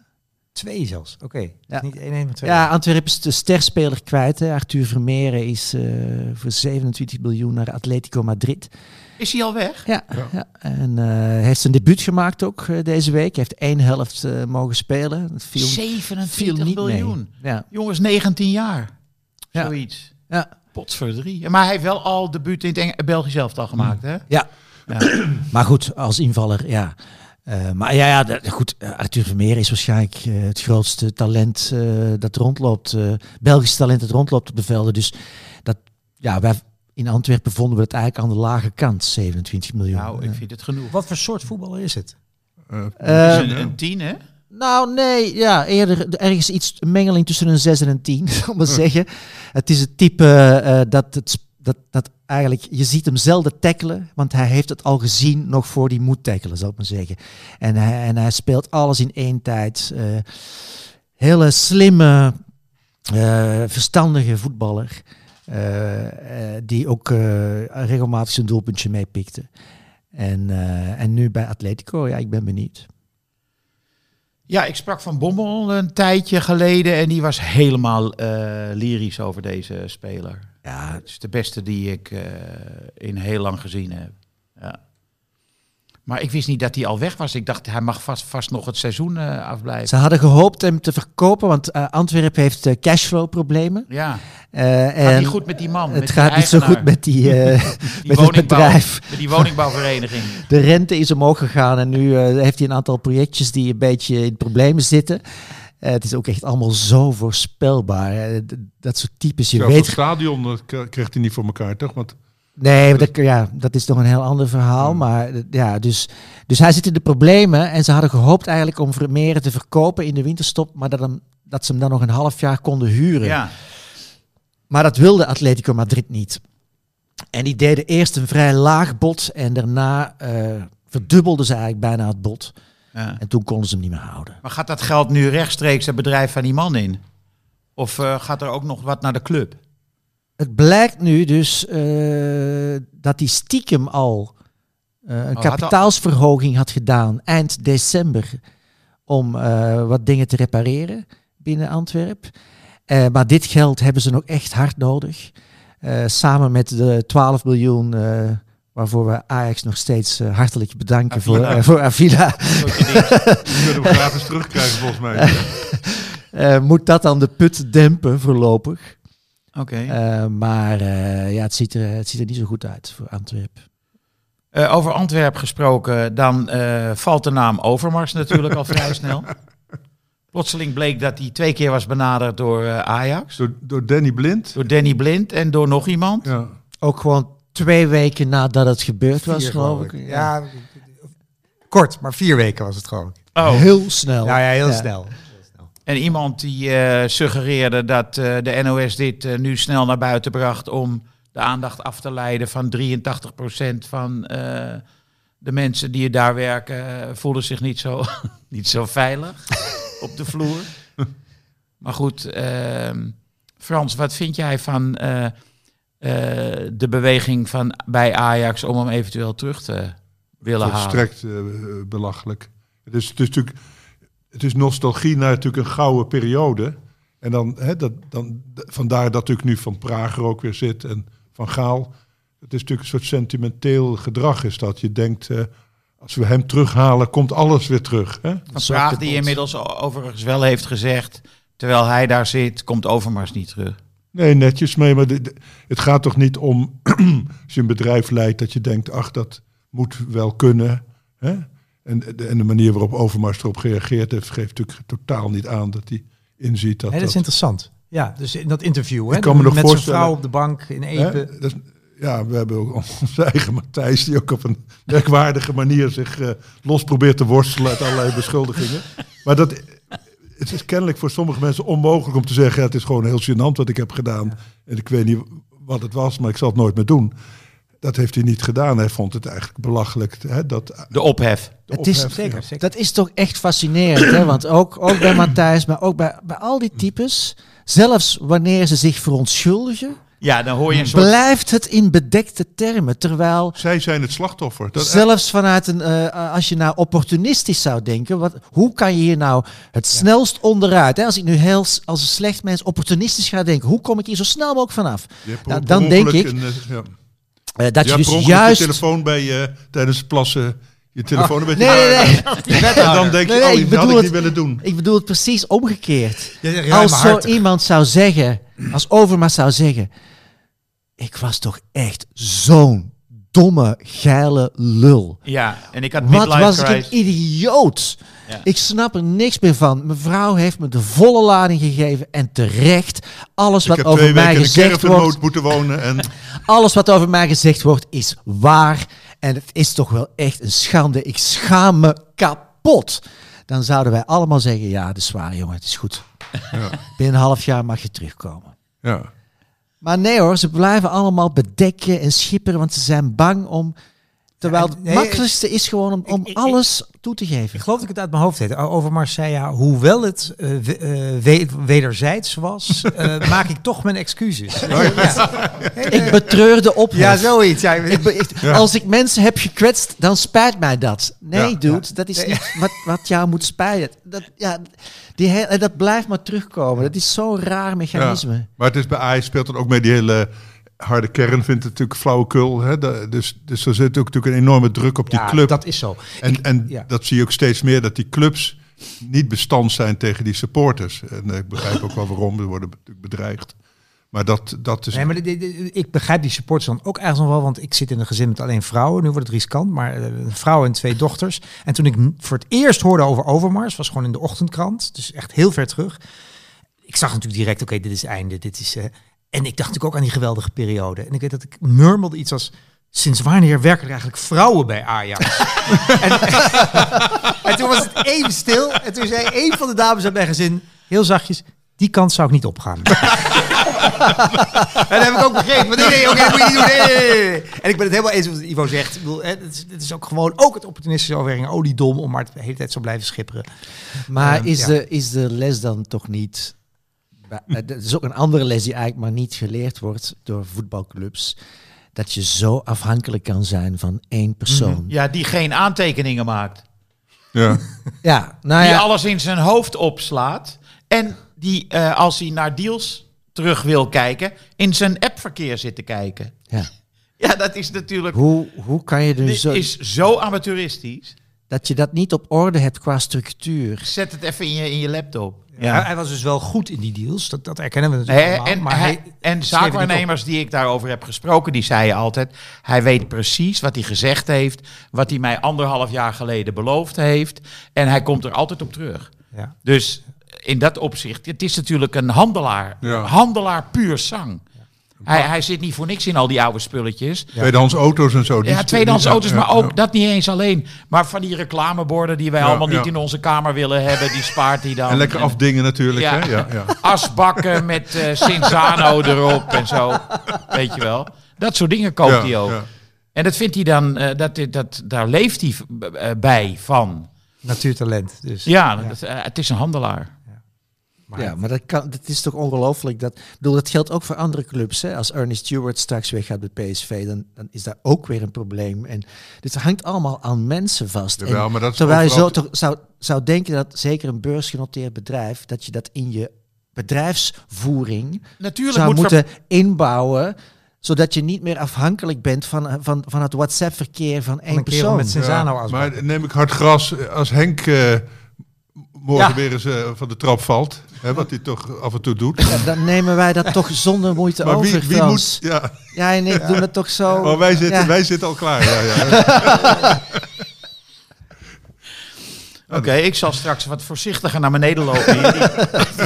[SPEAKER 3] Twee zelfs. Oké.
[SPEAKER 4] Ja.
[SPEAKER 3] Ja. Niet één, één, maar twee.
[SPEAKER 4] Ja, Antwerpen is de sterspeler kwijt. Hè. Arthur Vermeeren is eh, voor 27 miljoen naar Atletico Madrid.
[SPEAKER 2] Is hij al weg?
[SPEAKER 4] Ja,
[SPEAKER 1] Ja.
[SPEAKER 4] ja. en eh, heeft zijn debuut gemaakt ook eh, deze week. Hij heeft één helft eh, mogen spelen. Dat viel, viel
[SPEAKER 2] 27
[SPEAKER 4] niet
[SPEAKER 2] miljoen.
[SPEAKER 4] mee. Ja,
[SPEAKER 2] Jongens, 19 jaar.
[SPEAKER 4] Ja.
[SPEAKER 2] Zoiets.
[SPEAKER 4] ja.
[SPEAKER 2] Potverdrie. Maar hij heeft wel al debuut in het Eng- Belgisch elftal gemaakt, hè?
[SPEAKER 4] Ja.
[SPEAKER 2] Ja.
[SPEAKER 4] Maar goed, als invaller, ja. Eh, maar ja, ja dat- goed, eh, Arthur Vermeer is waarschijnlijk eh, het grootste talent eh, dat rondloopt. eh Belgisch talent dat rondloopt op de velden. Dus dat, ja, wij in Antwerpen vonden we het eigenlijk aan de lage kant, 27 miljoen.
[SPEAKER 2] Nou, ik vind het genoeg.
[SPEAKER 3] Wat voor soort voetballer is het?
[SPEAKER 2] Is een, een tien, hè?
[SPEAKER 4] Nou, nee, ja, eerder ergens iets, een mengeling tussen een 6 en een 10, zal ik maar zeggen. Het is het type eh, dat, het, dat, dat eigenlijk, je ziet hem zelden tackelen, want hij heeft het al gezien nog voor die moet tackelen, zal ik maar zeggen. En hij, en hij speelt alles in één tijd. eh, hele slimme, eh, verstandige voetballer, eh, die ook regelmatig zijn doelpuntje meepikte. En, en nu bij Atletico, ja, ik ben benieuwd.
[SPEAKER 2] Ja, ik sprak van Bommel een tijdje geleden en die was helemaal lyrisch over deze speler.
[SPEAKER 4] Ja,
[SPEAKER 2] Het is de beste die ik eh, in heel lang gezien heb. Ja. Maar ik wist niet dat hij al weg was. Ik dacht, hij mag vast, vast nog het seizoen eh, afblijven.
[SPEAKER 4] Ze hadden gehoopt hem te verkopen, want eh, Antwerpen heeft cashflow-problemen.
[SPEAKER 2] Ja,
[SPEAKER 4] Eh,
[SPEAKER 2] gaat niet goed met die man.
[SPEAKER 4] het gaat niet zo goed met, die,
[SPEAKER 2] die
[SPEAKER 4] met het bedrijf.
[SPEAKER 2] Met die woningbouwvereniging.
[SPEAKER 4] De rente is omhoog gegaan en nu heeft hij een aantal projectjes die een beetje in problemen zitten. Eh, het is ook echt allemaal zo voorspelbaar. Dat soort types, je
[SPEAKER 1] Zelfs het
[SPEAKER 4] weet...
[SPEAKER 1] stadion eh, k- kreeg hij niet voor elkaar, toch? Want
[SPEAKER 4] Nee, maar dat, ja, dat is nog een heel ander verhaal. Maar eh, ja, dus, dus hij zit in de problemen. En ze hadden gehoopt eigenlijk om Vermeeren te verkopen in de winterstop. Maar dat, hem, dat ze hem dan nog een half jaar konden huren.
[SPEAKER 2] Ja,
[SPEAKER 4] Maar dat wilde Atletico Madrid niet. En die deden eerst een vrij laag bod. En daarna eh, verdubbelden ze eigenlijk bijna het bod.
[SPEAKER 2] Ja.
[SPEAKER 4] En toen konden ze hem niet meer houden.
[SPEAKER 2] Maar gaat dat geld nu rechtstreeks het bedrijf van die man in? Of eh, gaat er ook nog wat naar de club?
[SPEAKER 4] Het blijkt nu dus eh, dat hij stiekem al eh, een
[SPEAKER 2] al-
[SPEAKER 4] kapitaalsverhoging had gedaan eind december om eh, wat dingen te repareren binnen Antwerpen. Eh, maar dit geld hebben ze nog echt hard nodig. Eh, samen met de 12 miljoen eh, waarvoor we Ajax nog steeds eh, hartelijk bedanken voor,
[SPEAKER 2] Avila.
[SPEAKER 4] eh, voor Avila.
[SPEAKER 1] Kunnen we gratis terugkrijgen volgens mij.
[SPEAKER 4] Eh, moet dat dan de put dempen voorlopig.
[SPEAKER 2] Oké.
[SPEAKER 4] Eh, maar eh, ja, het ziet, er, het ziet er niet zo goed uit voor Antwerpen.
[SPEAKER 2] Eh, over Antwerp gesproken, dan eh, valt de naam Overmars natuurlijk al vrij snel. Plotseling bleek dat hij twee keer was benaderd door eh, Ajax.
[SPEAKER 1] Door, door Danny Blind.
[SPEAKER 2] Door Danny Blind en door nog iemand.
[SPEAKER 1] Ja.
[SPEAKER 4] Ook gewoon twee weken nadat het gebeurd was,
[SPEAKER 3] Vier,
[SPEAKER 4] geloof ik.
[SPEAKER 3] Ja, kort, maar vier weken was het gewoon.
[SPEAKER 2] Oh.
[SPEAKER 4] Heel snel.
[SPEAKER 3] Nou ja, heel
[SPEAKER 4] Ja.
[SPEAKER 3] snel.
[SPEAKER 2] En iemand die eh, suggereerde dat eh, de NOS dit eh, nu snel naar buiten bracht om de aandacht af te leiden van 83% van eh, de mensen die daar werken, voelden zich niet zo, niet zo veilig op de vloer. Maar goed, ehm, Frans, wat vind jij van de beweging van, bij Ajax om hem eventueel terug te willen halen?
[SPEAKER 1] Volstrekt eh, belachelijk. Het is, het is natuurlijk het is nostalgie naar natuurlijk een gouden periode. En dan, hè, dat, dan, vandaar dat natuurlijk nu Van Praag er ook weer zit en Van Gaal. Het is natuurlijk een soort sentimenteel gedrag is dat. Je denkt, eh, als we hem terughalen, komt alles weer terug. Hè?
[SPEAKER 2] Van Praag die inmiddels overigens wel heeft gezegd, terwijl hij daar zit, komt Overmars niet terug.
[SPEAKER 1] Nee, netjes mee. Maar de- de- het gaat toch niet om, als je een bedrijf leidt, dat je denkt, ach, dat moet wel kunnen. Hè? En, de- en de manier waarop Overmars erop gereageerd heeft, geeft natuurlijk totaal niet aan dat hij inziet dat
[SPEAKER 3] Hè, dat is
[SPEAKER 1] dat...
[SPEAKER 3] interessant. Ja, dus in dat interview, hè,
[SPEAKER 1] Ik kan me nog
[SPEAKER 3] met zijn vrouw op de bank in? Epe.
[SPEAKER 1] Is- ja, we hebben ook onze eigen Matthijs, die ook op een merkwaardige manier zich eh, los probeert te worstelen uit allerlei beschuldigingen. Maar dat, het is kennelijk voor sommige mensen onmogelijk om te zeggen, ja, het is gewoon heel gênant wat ik heb gedaan. En ik weet niet wat het was, maar ik zal het nooit meer doen. Dat heeft hij niet gedaan. Hij vond het eigenlijk belachelijk. Hè, dat,
[SPEAKER 2] De ophef.
[SPEAKER 1] de
[SPEAKER 4] Het is-
[SPEAKER 1] ophef,
[SPEAKER 3] Zeker,
[SPEAKER 1] ja.
[SPEAKER 3] zeker.
[SPEAKER 4] Dat is toch echt fascinerend, hè? Want ook, ook bij Matthijs, maar ook bij, bij al die types, zelfs wanneer ze zich verontschuldigen,
[SPEAKER 2] Ja, dan hoor je een soort...
[SPEAKER 4] blijft het in bedekte termen. Terwijl
[SPEAKER 1] Zij zijn het slachtoffer. Dat,
[SPEAKER 4] zelfs vanuit een, eh, als je nou opportunistisch zou denken, wat, hoe kan je hier nou het snelst onderuit? Hè? Als ik nu heel als een slecht mens opportunistisch ga denken, hoe kom ik hier zo snel mogelijk vanaf?
[SPEAKER 1] je hebt
[SPEAKER 4] Nou, dan denk ik
[SPEAKER 1] een, eh, ja.
[SPEAKER 4] eh, dat
[SPEAKER 1] Je
[SPEAKER 4] je dus juist.
[SPEAKER 1] je telefoon bij je tijdens het plassen. Je telefoon een beetje.
[SPEAKER 4] Nee, nee, nee.
[SPEAKER 1] En dan denk je,
[SPEAKER 4] Nee, nee,
[SPEAKER 1] oh,
[SPEAKER 4] ik
[SPEAKER 1] dat had
[SPEAKER 4] bedoel
[SPEAKER 1] ik
[SPEAKER 4] het-
[SPEAKER 1] niet willen doen.
[SPEAKER 4] Ik bedoel het precies omgekeerd.
[SPEAKER 3] Ja,
[SPEAKER 4] als zo iemand zou zeggen, als Overmars zou zeggen, ik was toch echt zo'n domme, geile lul.
[SPEAKER 2] Ja, en ik had
[SPEAKER 4] Wat was ik een idioot.
[SPEAKER 2] Ja.
[SPEAKER 4] Ik snap er niks meer van. Mevrouw heeft me de volle lading gegeven en terecht. Alles
[SPEAKER 1] Ik
[SPEAKER 4] wat
[SPEAKER 1] heb
[SPEAKER 4] over
[SPEAKER 1] twee
[SPEAKER 4] mij
[SPEAKER 1] weken in een
[SPEAKER 4] gezegd wordt,
[SPEAKER 1] moeten wonen. En
[SPEAKER 4] alles wat over mij gezegd wordt, is waar. En het is toch wel echt een schande. Ik schaam me kapot. dan zouden wij allemaal zeggen, ja, dat is waar jongen, het is goed.
[SPEAKER 1] Ja.
[SPEAKER 4] Binnen een half jaar mag je terugkomen.
[SPEAKER 1] Ja.
[SPEAKER 4] Maar nee hoor, ze blijven allemaal bedekken en schipperen, want ze zijn bang om... Terwijl het
[SPEAKER 3] nee,
[SPEAKER 4] makkelijkste is gewoon om, om
[SPEAKER 3] ik- ik-
[SPEAKER 4] alles toe te geven.
[SPEAKER 3] Ik geloof dat ik het uit mijn hoofd weet. Over Marseilla, hoewel het eh, we- eh, we- wederzijds was, eh, maak ik toch mijn excuses. Ja.
[SPEAKER 4] Ik betreur de ophef.
[SPEAKER 3] Ja, zoiets. Ja,
[SPEAKER 4] Ik be- ik- Als ik mensen heb gekwetst, dan spijt mij dat. Nee,
[SPEAKER 1] Ja.
[SPEAKER 4] dude, dat is niet wat, wat jou moet spijten. Dat, ja, die he- dat blijft maar terugkomen. Dat is zo'n raar mechanisme.
[SPEAKER 1] Ja. Maar het is bij Ajax speelt dan ook mee die hele harde kern, vindt het natuurlijk flauwekul. Hè? Dus, dus er zit ook natuurlijk een enorme druk op die
[SPEAKER 3] Ja,
[SPEAKER 1] club.
[SPEAKER 3] dat is zo.
[SPEAKER 1] En, en
[SPEAKER 3] ja.
[SPEAKER 1] dat zie je ook steeds meer, dat die clubs niet bestand zijn tegen die supporters. En ik begrijp ook wel waarom, ze worden natuurlijk bedreigd. Maar dat, dat is...
[SPEAKER 3] Nee, maar ik begrijp die supporters dan ook ergens nog wel, want ik zit in een gezin met alleen vrouwen. Nu wordt het riskant, maar eh, een vrouw en twee dochters. En toen ik voor het eerst hoorde over Overmars, was gewoon in de ochtendkrant, dus echt heel ver terug. Ik zag natuurlijk direct, oké, dit is einde, dit is... eh, en ik dacht natuurlijk ook aan die geweldige periode. En ik weet dat ik murmelde iets als, sinds wanneer werken er eigenlijk vrouwen bij Ajax? en, en toen was het even stil. En toen zei een van de dames uit mijn gezin, heel zachtjes, die kant zou ik niet opgaan. En dat heb ik ook begrepen. Maar nee, nee, oké, dat moet je niet doen. Nee, nee, nee, nee. En ik ben het helemaal eens met wat Ivo zegt. Ik bedoel, hè, het, is, het is ook gewoon ook het opportunistische overweging. Oliedom om maar de hele tijd zo blijven schipperen.
[SPEAKER 4] Maar
[SPEAKER 3] Ehm,
[SPEAKER 4] is,
[SPEAKER 3] ja.
[SPEAKER 4] de, is de les dan toch niet... Eh, Dat is ook een andere les die eigenlijk maar niet geleerd wordt door voetbalclubs. Dat je zo afhankelijk kan zijn van één persoon.
[SPEAKER 2] Ja, die geen aantekeningen maakt.
[SPEAKER 1] ja.
[SPEAKER 4] Ja, nou
[SPEAKER 2] Die
[SPEAKER 4] ja.
[SPEAKER 2] alles in zijn hoofd opslaat. En die, eh, als hij naar deals terug wil kijken, in zijn appverkeer zit te kijken.
[SPEAKER 4] ja.
[SPEAKER 2] Ja, dat is natuurlijk...
[SPEAKER 4] Hoe, hoe kan je dus
[SPEAKER 2] Dit
[SPEAKER 4] zo,
[SPEAKER 2] is zo amateuristisch.
[SPEAKER 4] dat je dat niet op orde hebt qua structuur?
[SPEAKER 2] Zet het even in je, in je laptop.
[SPEAKER 3] Hij, hij was dus wel goed in die deals. Dat, dat erkennen we natuurlijk
[SPEAKER 2] Hè,
[SPEAKER 3] allemaal.
[SPEAKER 2] en,
[SPEAKER 3] maar
[SPEAKER 2] hij, en zaakwaarnemers die ik daarover heb gesproken, die zeiden altijd... hij weet precies wat hij gezegd heeft, wat hij mij anderhalf jaar geleden beloofd heeft. En hij komt er altijd op terug.
[SPEAKER 3] Ja.
[SPEAKER 2] Dus in dat opzicht, het is natuurlijk een handelaar.
[SPEAKER 1] Ja.
[SPEAKER 2] Handelaar puur zang. Hij, hij zit niet voor niks in al die oude spulletjes.
[SPEAKER 1] Tweedehands auto's en zo. die-
[SPEAKER 2] Ja, tweedehands auto's,
[SPEAKER 1] ja,
[SPEAKER 2] maar
[SPEAKER 1] ja.
[SPEAKER 2] ook dat niet eens alleen. Maar van die reclameborden die wij
[SPEAKER 1] Ja,
[SPEAKER 2] allemaal niet in onze kamer willen hebben, die spaart hij dan.
[SPEAKER 1] En lekker afdingen natuurlijk.
[SPEAKER 2] Ja.
[SPEAKER 1] Hè? Ja, ja.
[SPEAKER 2] Asbakken met eh Cinzano erop en zo. Weet je wel. Dat soort dingen koopt
[SPEAKER 1] Ja,
[SPEAKER 2] hij ook.
[SPEAKER 1] ja.
[SPEAKER 2] En dat vindt hij dan, eh, dat, dat, daar leeft hij eh, bij van.
[SPEAKER 3] Natuurtalent. Dus.
[SPEAKER 2] Ja, dat, het is een handelaar.
[SPEAKER 4] Ja, maar dat, kan, dat is toch ongelooflijk. Dat, bedoel, dat geldt ook voor andere clubs. Hè? Als Ernie Stewart straks weggaat bij PSV, dan, dan is daar ook weer een probleem. En dit hangt allemaal aan mensen vast.
[SPEAKER 1] Jawel,
[SPEAKER 4] En
[SPEAKER 1] maar dat is
[SPEAKER 4] terwijl je zo zou, zou denken dat zeker een beursgenoteerd bedrijf, dat je dat in je bedrijfsvoering
[SPEAKER 2] Natuurlijk
[SPEAKER 4] zou
[SPEAKER 2] moet
[SPEAKER 4] moeten inbouwen zodat je niet meer afhankelijk bent van, van, van het WhatsApp-verkeer van één persoon.
[SPEAKER 3] met
[SPEAKER 1] Ja, maar neem ik hard gras. Als Henk eh, morgen
[SPEAKER 3] Ja.
[SPEAKER 1] weer eens eh, van de trap valt, hè, wat hij toch af en toe doet.
[SPEAKER 4] Ja, dan nemen wij dat toch zonder moeite
[SPEAKER 1] Maar
[SPEAKER 4] over,
[SPEAKER 1] wie, wie moet... Ja,
[SPEAKER 4] Jij en ik doen het toch zo.
[SPEAKER 1] oh, wij, zitten, wij zitten al klaar. Ja, ja.
[SPEAKER 2] Oké, ik zal straks wat voorzichtiger naar beneden lopen.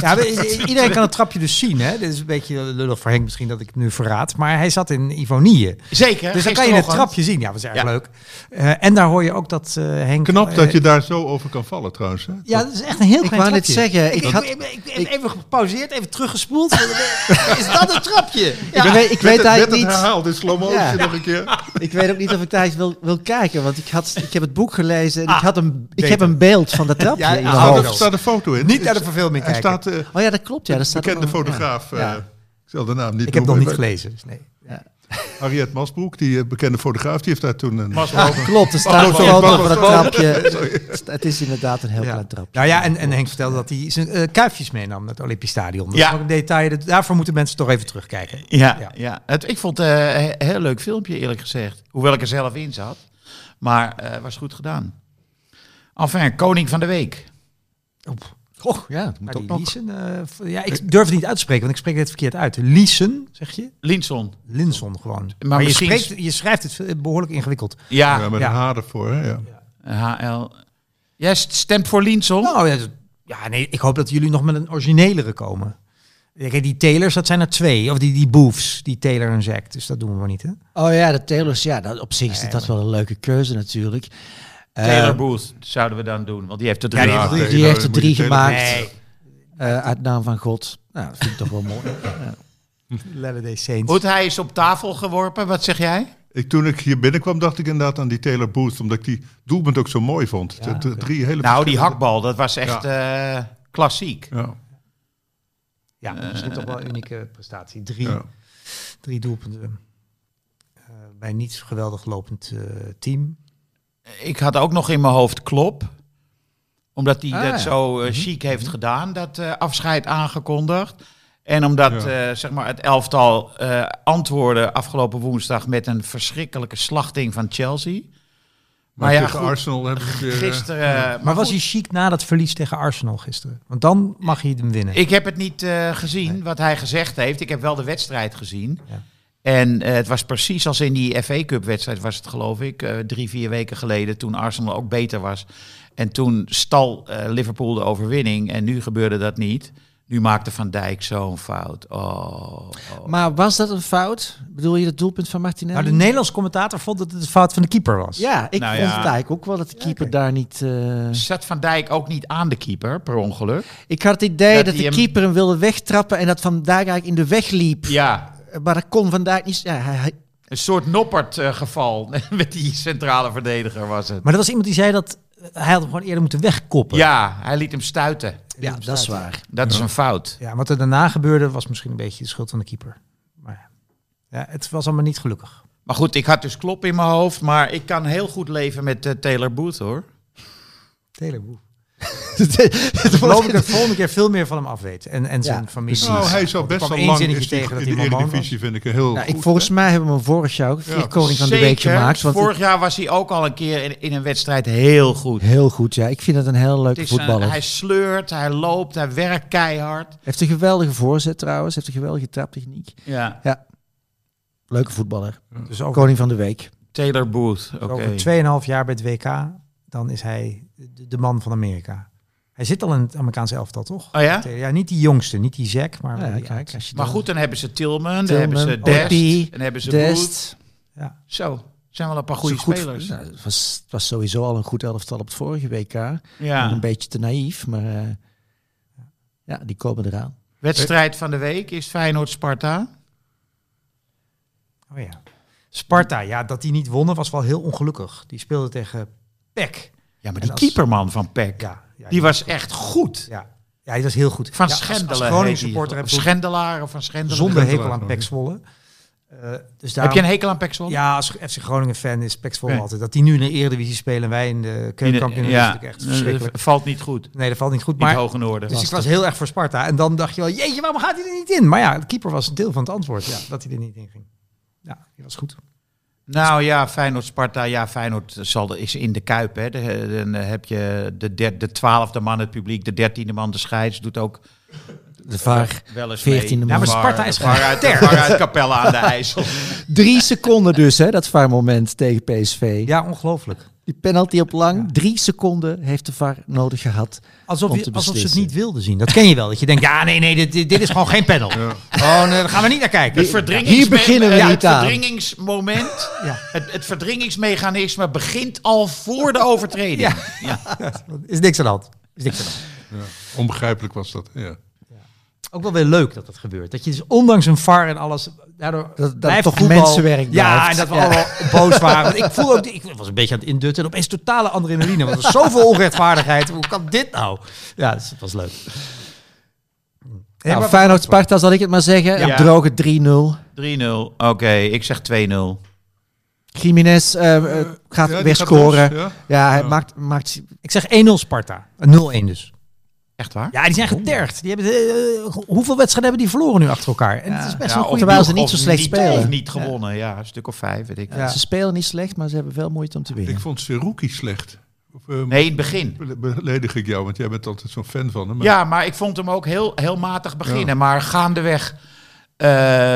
[SPEAKER 3] Ja, iedereen kan het trapje dus zien. Hè? Dit is een beetje lullig voor Henk misschien dat ik het nu verraad. Maar hij zat in Ivonie.
[SPEAKER 2] Zeker.
[SPEAKER 3] Dus dan kan je het trapje zien. Ja, dat is erg
[SPEAKER 2] Ja.
[SPEAKER 3] leuk. Eh, en daar hoor je ook dat eh Henk...
[SPEAKER 1] Knap
[SPEAKER 3] eh,
[SPEAKER 1] dat je daar zo over kan vallen trouwens. Hè?
[SPEAKER 3] Ja, dat is echt een heel
[SPEAKER 4] Ik
[SPEAKER 3] klein
[SPEAKER 4] wou net
[SPEAKER 3] trapje.
[SPEAKER 4] zeggen,
[SPEAKER 3] ik,
[SPEAKER 4] ik had-
[SPEAKER 3] ik, ik- ik- even gepauzeerd, even teruggespoeld. is dat een trapje? Ja.
[SPEAKER 4] Ik weet, ik weet eigenlijk
[SPEAKER 1] het
[SPEAKER 4] niet.
[SPEAKER 1] herhaald in slow motion
[SPEAKER 4] Ja.
[SPEAKER 1] nog een keer.
[SPEAKER 4] Ik weet ook niet of ik daar eens wil, wil kijken. Want ik, had, ik heb het boek gelezen en
[SPEAKER 3] Ah,
[SPEAKER 4] ik, had een, ik heb een beeld van de trapje
[SPEAKER 3] Ja, ah,
[SPEAKER 1] Oh, er staat een foto in.
[SPEAKER 3] Niet naar de verfilming kijken.
[SPEAKER 1] staat... eh,
[SPEAKER 4] Oh ja, dat klopt. Ja, dat staat
[SPEAKER 1] bekende fotograaf.
[SPEAKER 4] ja.
[SPEAKER 1] eh,
[SPEAKER 4] Ja.
[SPEAKER 1] ik zal de naam niet
[SPEAKER 3] Ik heb nog niet gelezen. Dus nee.
[SPEAKER 1] Harriet Masbroek, die eh, bekende fotograaf, die heeft daar toen een...
[SPEAKER 2] Maslow.
[SPEAKER 4] Klopt, er staat een foto van het trapje. Het is inderdaad een heel
[SPEAKER 3] Ja.
[SPEAKER 4] klein trapje.
[SPEAKER 3] Nou ja, en, en Henk vertelde dat hij zijn eh, kuifjes meenam naar het Olympisch Stadion. Dat
[SPEAKER 2] Ja.
[SPEAKER 3] is ook een detail. dat- Daarvoor moeten mensen toch even terugkijken.
[SPEAKER 2] Ja,
[SPEAKER 3] Ja.
[SPEAKER 2] ja. Het, ik vond het een heel leuk filmpje, eerlijk gezegd. Hoewel ik er zelf in zat. Maar eh was goed gedaan. Enfin, koning van de week.
[SPEAKER 4] Oh, ja, dat moet ook nog.
[SPEAKER 3] Liesen, eh, ja, ik durf het niet uit te spreken, want ik spreek het verkeerd uit. Liesen, zeg je?
[SPEAKER 2] Linson.
[SPEAKER 3] Linson gewoon. Maar, je,
[SPEAKER 2] misschien-
[SPEAKER 3] spreekt, je schrijft het behoorlijk ingewikkeld.
[SPEAKER 2] Ja,
[SPEAKER 1] Ja, met
[SPEAKER 3] ja.
[SPEAKER 1] een H ervoor. Hè? Ja.
[SPEAKER 2] HL. Jij stemt voor Linson?
[SPEAKER 3] Nou, ja, nee, ik hoop dat jullie nog met een originelere komen. Kijk, die Taylors, dat zijn er twee. Of die, die Boofs, die Taylor en Zack. Dus dat doen we maar niet, hè?
[SPEAKER 4] Oh ja, de Taylors, ja, dat, op zich is
[SPEAKER 3] Nee,
[SPEAKER 4] dat wel een leuke keuze natuurlijk.
[SPEAKER 2] Taylor
[SPEAKER 4] Eh,
[SPEAKER 2] Booth zouden we dan doen, want die heeft de
[SPEAKER 3] Ja,
[SPEAKER 2] drie.
[SPEAKER 3] die heeft
[SPEAKER 1] Ja,
[SPEAKER 3] drie-
[SPEAKER 4] die heeft er
[SPEAKER 1] moet je
[SPEAKER 4] drie
[SPEAKER 1] Taylor-
[SPEAKER 4] gemaakt.
[SPEAKER 3] Nee.
[SPEAKER 4] eh, uit naam van God. Nou, dat vind ik toch wel mooi. Ja.
[SPEAKER 3] Latter-day Saints.
[SPEAKER 2] Goed, hij is op tafel geworpen. Wat zeg jij?
[SPEAKER 1] Ik, toen ik hier binnenkwam, dacht ik inderdaad aan die Taylor Booth. Omdat ik die doelpunt ook zo mooi vond.
[SPEAKER 3] Ja,
[SPEAKER 1] De- de drie hele
[SPEAKER 2] Nou, die hakbal, dat was echt eh, klassiek.
[SPEAKER 1] Ja,
[SPEAKER 3] Ja, misschien toch wel een unieke prestatie. Drie,
[SPEAKER 1] ja.
[SPEAKER 3] drie doelpunten. Eh, bij een niet geweldig lopend eh, team.
[SPEAKER 2] Ik had ook nog in mijn hoofd Klop. Omdat hij
[SPEAKER 4] Ah,
[SPEAKER 2] dat
[SPEAKER 4] ja.
[SPEAKER 2] zo eh, chic heeft gedaan, dat eh, afscheid aangekondigd. En omdat
[SPEAKER 1] Ja.
[SPEAKER 2] eh, zeg maar het elftal eh, antwoordde afgelopen woensdag met een verschrikkelijke slachting van Chelsea.
[SPEAKER 1] Maar,
[SPEAKER 2] Maar ja,
[SPEAKER 1] tegen
[SPEAKER 2] goed,
[SPEAKER 1] Arsenal hebben ze weer... eh,
[SPEAKER 2] Gisteren.
[SPEAKER 3] Maar, was hij chic na dat verlies tegen Arsenal gisteren? Want dan mag hij hem winnen.
[SPEAKER 2] Ik heb het niet eh, gezien wat hij gezegd heeft. Ik heb wel de wedstrijd gezien.
[SPEAKER 3] Ja.
[SPEAKER 2] En eh, het was precies als in die FA Cup wedstrijd was het geloof ik. eh, drie, vier weken geleden toen Arsenal ook beter was. En toen stal eh, Liverpool de overwinning. En nu gebeurde dat niet. Nu maakte Van Dijk zo'n fout. Oh, oh.
[SPEAKER 4] Maar was dat een fout? Bedoel je het doelpunt van Martinelli?
[SPEAKER 3] Nou, de Nederlandse commentator vond dat het de fout van de keeper was.
[SPEAKER 4] Ja, ik
[SPEAKER 2] Nou
[SPEAKER 4] vond
[SPEAKER 2] ja.
[SPEAKER 4] het eigenlijk ook wel dat de keeper daar niet... eh,
[SPEAKER 2] Zat Van Dijk ook niet aan de keeper per ongeluk?
[SPEAKER 4] Ik had het idee
[SPEAKER 2] Dat
[SPEAKER 4] de
[SPEAKER 2] hem-
[SPEAKER 4] keeper hem wilde wegtrappen en dat Van Dijk eigenlijk in de weg liep.
[SPEAKER 2] Ja,
[SPEAKER 4] Maar dat kon Van Dijk niet... Ja, hij, hij-
[SPEAKER 2] een soort Noppert eh, geval met die centrale verdediger was het.
[SPEAKER 3] Maar er was iemand die zei dat hij had hem gewoon eerder moeten wegkoppen.
[SPEAKER 2] Ja, hij liet hem stuiten.
[SPEAKER 4] ja, dat is waar.
[SPEAKER 2] Dat is een fout.
[SPEAKER 3] Ja, wat er daarna gebeurde was misschien een beetje de schuld van de keeper. Maar ja, ja het was allemaal niet gelukkig.
[SPEAKER 2] Maar goed, ik had dus klop in mijn hoofd. Maar ik kan heel goed leven met eh, Taylor Booth hoor.
[SPEAKER 3] Taylor Booth.
[SPEAKER 4] Het
[SPEAKER 3] Ik geloof ik dat de volgende keer veel meer van hem af weet. En, en zijn
[SPEAKER 4] Ja,
[SPEAKER 3] familie.
[SPEAKER 1] Nou, hij zou best wel
[SPEAKER 3] één
[SPEAKER 1] lang is die,
[SPEAKER 3] tegen dat
[SPEAKER 1] in de
[SPEAKER 3] hij.
[SPEAKER 1] Eredivisie, vind ik een heel
[SPEAKER 4] Nou, ik, volgens
[SPEAKER 1] hè?
[SPEAKER 4] mij hebben we hem vorig jaar ook
[SPEAKER 1] Ja,
[SPEAKER 4] koning van de week gemaakt. Want
[SPEAKER 2] Vorig jaar was hij ook al een keer in, in een wedstrijd heel goed.
[SPEAKER 4] Heel goed, ja. Ik vind het een heel leuke
[SPEAKER 2] een-
[SPEAKER 4] voetballer.
[SPEAKER 2] hij sleurt, hij loopt, hij werkt keihard.
[SPEAKER 4] Heeft een geweldige voorzet trouwens. Heeft een geweldige traptechniek.
[SPEAKER 2] Ja.
[SPEAKER 4] Leuke voetballer.
[SPEAKER 3] Dus over,
[SPEAKER 4] Koning van de week.
[SPEAKER 2] Taylor Booth, oké.
[SPEAKER 3] over 2,5 jaar bij het WK, dan is hij de, de man van Amerika. Hij zit al in het Amerikaanse elftal, toch?
[SPEAKER 2] Oh ja?
[SPEAKER 3] Ja, niet die jongste, niet die Zack, maar...
[SPEAKER 4] Ja, kijk, als je
[SPEAKER 2] Maar
[SPEAKER 4] dan-
[SPEAKER 2] goed, dan hebben ze Tilman, dan hebben ze Dest, dan hebben ze.
[SPEAKER 4] Dest.
[SPEAKER 3] Ja.
[SPEAKER 2] Zo, zijn wel een paar goede
[SPEAKER 4] goed-
[SPEAKER 2] spelers.
[SPEAKER 4] Nou, het, was, het was sowieso al een goed elftal op het vorige WK.
[SPEAKER 2] Ja.
[SPEAKER 4] Een beetje te naïef, maar eh, ja, die komen eraan.
[SPEAKER 2] Wedstrijd van de week is Feyenoord-Sparta.
[SPEAKER 3] Oh ja. Sparta, ja, dat die niet wonnen was wel heel ongelukkig. Die speelde tegen PEC.
[SPEAKER 2] Ja, maar
[SPEAKER 3] En
[SPEAKER 2] die
[SPEAKER 3] als-
[SPEAKER 2] keeperman van PEC,
[SPEAKER 3] Ja, ja,
[SPEAKER 2] die was echt goed.
[SPEAKER 3] Ja, ja die was heel goed.
[SPEAKER 2] Van
[SPEAKER 3] ja, als-
[SPEAKER 2] Schendelen.
[SPEAKER 3] Als,
[SPEAKER 2] heet
[SPEAKER 3] Groningen supporter heb
[SPEAKER 2] Schendelaar of van Schendelen.
[SPEAKER 3] zonder hekel
[SPEAKER 1] Schendelaar,
[SPEAKER 3] aan PEC Zwolle. Eh, dus
[SPEAKER 2] Heb je
[SPEAKER 3] daarom-
[SPEAKER 2] een hekel aan PEC Zwolle?
[SPEAKER 3] Ja, als FC Groningen fan is PEC Zwolle altijd. Dat die nu in de Eredivisie spelen en wij in de keukenkampioen is natuurlijk echt verschrikkelijk.
[SPEAKER 2] valt niet goed.
[SPEAKER 3] Nee, dat valt niet goed.
[SPEAKER 2] Maar, niet hoge noorden.
[SPEAKER 3] dus ik was heel erg voor Sparta. En dan dacht je wel, jeetje, waarom gaat hij er niet in? Maar ja, de keeper was een deel van het antwoord. Ja, dat hij er niet in ging. Ja, die was goed.
[SPEAKER 2] Nou ja, Feyenoord-Sparta. Ja, Feyenoord zal, is in de Kuip. Hè. De- Dan heb je de, der- de twaalfde man het publiek, de dertiende man de scheids. Doet ook
[SPEAKER 4] De VAR.
[SPEAKER 2] wel eens
[SPEAKER 4] 14e
[SPEAKER 2] mee.
[SPEAKER 4] man.
[SPEAKER 3] Ja, maar
[SPEAKER 2] De
[SPEAKER 3] Sparta is
[SPEAKER 2] VAR uit,
[SPEAKER 3] gewoon
[SPEAKER 2] VAR uit Capelle aan de IJssel.
[SPEAKER 4] Drie seconden dus, hè, dat VAR-moment tegen PSV.
[SPEAKER 3] Ja, ongelooflijk.
[SPEAKER 4] Die penalty op lang. Drie seconden heeft de VAR nodig gehad.
[SPEAKER 3] Alsof,
[SPEAKER 4] Om
[SPEAKER 3] je, alsof ze het niet wilden zien. Dat ken je wel. Dat je denkt, ja, nee, nee, dit, dit is gewoon geen panel. Oh, nee, daar gaan we niet naar kijken.
[SPEAKER 2] Het
[SPEAKER 4] Hier beginnen we
[SPEAKER 2] ja,
[SPEAKER 4] niet
[SPEAKER 2] het
[SPEAKER 4] aan.
[SPEAKER 2] verdringingsmoment,
[SPEAKER 3] Ja.
[SPEAKER 2] het, het verdringingsmechanisme begint al voor de overtreding.
[SPEAKER 3] Ja.
[SPEAKER 2] Ja.
[SPEAKER 3] Is niks aan de hand. Is niks aan de hand.
[SPEAKER 1] Onbegrijpelijk was dat. Ja.
[SPEAKER 3] Ook wel weer leuk dat dat gebeurt. Dat je dus ondanks een VAR en alles... Daardoor
[SPEAKER 4] dat
[SPEAKER 3] blijft
[SPEAKER 4] toch
[SPEAKER 3] voetbal-
[SPEAKER 4] mensenwerk
[SPEAKER 3] Ja,
[SPEAKER 4] blijft.
[SPEAKER 3] en dat we
[SPEAKER 4] Ja.
[SPEAKER 3] allemaal boos waren. Want ik voel ook... Ik was een beetje aan het indutten. En opeens totale adrenaline. Want er is zoveel onrechtvaardigheid. Hoe kan dit nou? Ja, dus het was leuk.
[SPEAKER 4] Nou, Feyenoord-Sparta zal ik het maar zeggen.
[SPEAKER 2] Ja.
[SPEAKER 4] Droge 3-0.
[SPEAKER 2] 3-0. Oké, ik zeg 2-0.
[SPEAKER 4] Jiménez eh, eh, gaat
[SPEAKER 1] Ja,
[SPEAKER 4] weer
[SPEAKER 1] gaat
[SPEAKER 4] scoren.
[SPEAKER 1] los, ja.
[SPEAKER 4] Ja, hij
[SPEAKER 1] Ja.
[SPEAKER 4] maakt, maakt...
[SPEAKER 3] Ik zeg 1-0 Sparta. Een 0-1 dus.
[SPEAKER 2] Echt waar?
[SPEAKER 3] Ja, die zijn getergd. Die hebben, eh, hoeveel wedstrijden hebben die verloren nu achter elkaar? En het is best wel goed.
[SPEAKER 4] terwijl ze niet
[SPEAKER 2] of
[SPEAKER 4] zo slecht
[SPEAKER 2] niet,
[SPEAKER 4] spelen.
[SPEAKER 2] Of niet gewonnen, ja. Een stuk of vijf, weet ik.
[SPEAKER 3] Ja.
[SPEAKER 4] Ze spelen niet slecht, maar ze hebben wel moeite om te winnen.
[SPEAKER 1] Ik vond Seruki slecht. Of, eh,
[SPEAKER 2] Nee, in het begin.
[SPEAKER 1] be- Beledig ik jou, want jij bent altijd zo'n fan van hem. Maar
[SPEAKER 2] Ja, maar ik vond hem ook heel, heel matig beginnen. Maar gaandeweg eh,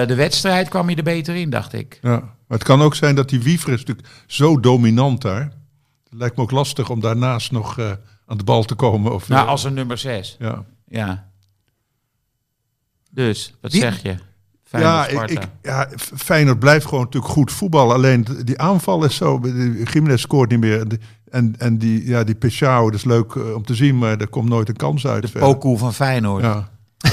[SPEAKER 2] de wedstrijd kwam hij er beter in, dacht ik.
[SPEAKER 1] Ja. Maar het kan ook zijn dat die Wiever is natuurlijk zo dominant daar. Het lijkt me ook lastig om daarnaast nog eh, aan de bal te komen. Of,
[SPEAKER 2] Nou,
[SPEAKER 1] eh,
[SPEAKER 2] als een nummer zes.
[SPEAKER 1] ja.
[SPEAKER 2] Ja. Dus, wat
[SPEAKER 3] Wie-
[SPEAKER 2] zeg je?
[SPEAKER 1] Ja, ik, ja, Feyenoord blijft gewoon natuurlijk goed voetballen. Alleen die aanval is zo. de- Jiménez scoort niet meer. En, de- en, en die, ja, die Peshao, dat is leuk eh, om te zien, maar er komt nooit een kans uit.
[SPEAKER 2] De
[SPEAKER 1] verder.
[SPEAKER 2] Van Feyenoord.
[SPEAKER 1] Ja.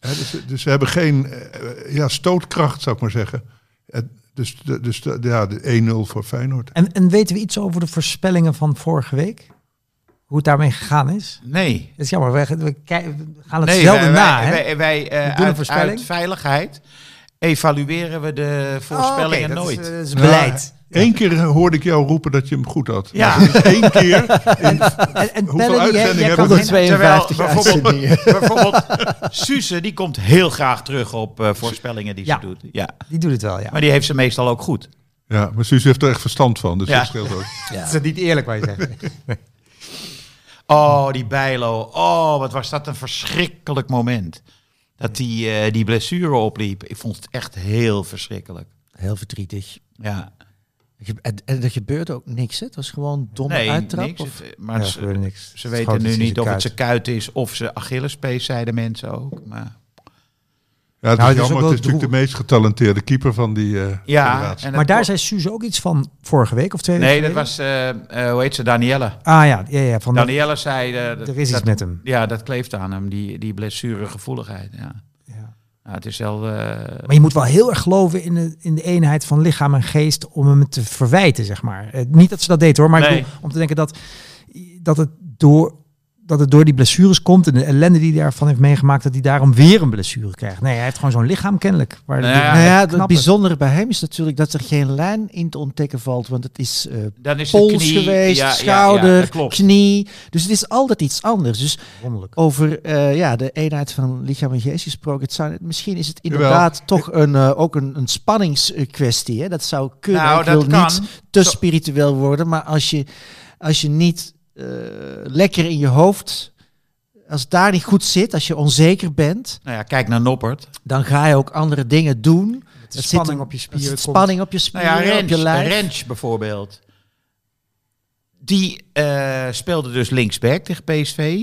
[SPEAKER 1] Ja, dus, dus ze hebben geen eh, ja, stootkracht, zou ik maar zeggen. Het- dus de, dus de, ja, de 1-0 voor Feyenoord.
[SPEAKER 3] En, en weten we iets over de voorspellingen van vorige week? Hoe het daarmee gegaan is?
[SPEAKER 2] Nee.
[SPEAKER 3] Dat is jammer, we, we, gaan het
[SPEAKER 2] nee,
[SPEAKER 3] zelden
[SPEAKER 2] wij,
[SPEAKER 3] na.
[SPEAKER 2] wij,
[SPEAKER 3] hè?
[SPEAKER 2] wij, wij, eh,
[SPEAKER 3] We doen een
[SPEAKER 2] uit,
[SPEAKER 3] voorspelling.
[SPEAKER 2] uit veiligheid evalueren we de voorspellingen
[SPEAKER 3] Oh, dat
[SPEAKER 2] nooit.
[SPEAKER 3] Is, eh, dat is beleid.
[SPEAKER 1] Eén keer hoorde ik jou roepen dat je hem goed had.
[SPEAKER 2] Ja.
[SPEAKER 1] Is één keer.
[SPEAKER 3] En, en
[SPEAKER 1] Hoeveel uitzendingen
[SPEAKER 3] kan
[SPEAKER 1] hebben we?
[SPEAKER 3] het-
[SPEAKER 4] 152
[SPEAKER 2] Terwijl bijvoorbeeld-
[SPEAKER 4] uitzendingen.
[SPEAKER 2] Bijvoorbeeld Suze, die komt heel graag terug op eh, voorspellingen die
[SPEAKER 3] Ja.
[SPEAKER 2] ze doet. Ja.
[SPEAKER 3] Die doet het wel, ja.
[SPEAKER 2] Maar die heeft ze meestal ook goed.
[SPEAKER 1] Ja, maar Suus heeft er echt verstand van. Dus
[SPEAKER 2] Ja.
[SPEAKER 1] dat scheelt ook.
[SPEAKER 3] Dat is niet eerlijk wat je zegt.
[SPEAKER 2] Oh, die Bijlo. Oh, wat was dat een verschrikkelijk moment. Dat die, eh, die blessure opliep. Ik vond het echt heel verschrikkelijk.
[SPEAKER 4] Heel verdrietig.
[SPEAKER 2] Ja.
[SPEAKER 4] En, en er gebeurt ook niks, hè? Het was gewoon domme
[SPEAKER 2] Nee,
[SPEAKER 4] uittrap.
[SPEAKER 2] niks.
[SPEAKER 4] of-
[SPEAKER 2] Het- Maar
[SPEAKER 3] Ja,
[SPEAKER 2] ze,
[SPEAKER 3] gebeurde niks.
[SPEAKER 2] ze weten nu niet of het zijn kuit is of ze Achillespees, zeiden mensen ook. Maar,
[SPEAKER 1] Ja, het
[SPEAKER 3] Nou,
[SPEAKER 1] is
[SPEAKER 3] het is
[SPEAKER 1] jammer.
[SPEAKER 3] ook
[SPEAKER 1] Het is
[SPEAKER 3] wel
[SPEAKER 1] natuurlijk de meest getalenteerde keeper van die eh
[SPEAKER 2] ja, en
[SPEAKER 3] Maar daar zei Suze ook iets van vorige week of twee
[SPEAKER 2] Nee,
[SPEAKER 3] weken
[SPEAKER 2] dat was, eh, eh, hoe heet ze, Danielle.
[SPEAKER 3] Ah ja, ja, ja van dat-
[SPEAKER 2] Danielle zei... dat-
[SPEAKER 3] er is iets
[SPEAKER 2] dat-
[SPEAKER 3] met hem.
[SPEAKER 2] Ja, dat kleeft aan hem, die, die blessuregevoeligheid. Ja.
[SPEAKER 3] Ja.
[SPEAKER 2] Nou, het is wel... eh,
[SPEAKER 3] Maar je moet wel heel erg geloven in de, in de eenheid van lichaam en geest om hem te verwijten, zeg maar. Niet dat ze dat deed hoor, maar ik
[SPEAKER 2] Nee.
[SPEAKER 3] bedoel, om te denken dat, dat, het door, dat het door die blessures komt en de ellende die hij daarvan heeft meegemaakt, dat hij daarom weer een blessure krijgt. Nee, hij heeft gewoon zo'n lichaam kennelijk. Waar
[SPEAKER 2] Nou ja,
[SPEAKER 4] nou ja, het bijzondere bij hem is natuurlijk dat er geen lijn in te ontdekken valt. Want het is eh,
[SPEAKER 2] dan is
[SPEAKER 4] pols
[SPEAKER 2] knie-
[SPEAKER 4] geweest,
[SPEAKER 2] ja,
[SPEAKER 4] schouder, knie. Dus het is altijd iets anders. Dus
[SPEAKER 3] Wonderlijk.
[SPEAKER 4] over eh, ja, de eenheid van lichaam en geest gesproken. Het zou, misschien is het inderdaad toch een, eh, ook een, een spanningskwestie. Hè? Dat zou kunnen.
[SPEAKER 2] Nou,
[SPEAKER 4] Ik wil
[SPEAKER 2] kan.
[SPEAKER 4] niet te
[SPEAKER 2] Zo-
[SPEAKER 4] spiritueel worden. Maar als je, als je niet lekker in je hoofd... Als het daar niet goed zit, als je onzeker bent,
[SPEAKER 2] Nou ja, kijk naar Noppert.
[SPEAKER 4] dan ga je ook andere dingen doen. Het zit
[SPEAKER 3] spanning
[SPEAKER 4] een-
[SPEAKER 3] op je
[SPEAKER 4] er
[SPEAKER 3] spieren.
[SPEAKER 4] spanning op je
[SPEAKER 2] Nou
[SPEAKER 4] spieren,
[SPEAKER 2] ja,
[SPEAKER 4] op je lijf.
[SPEAKER 2] Rens bijvoorbeeld. Die eh, speelde dus linksback tegen PSV.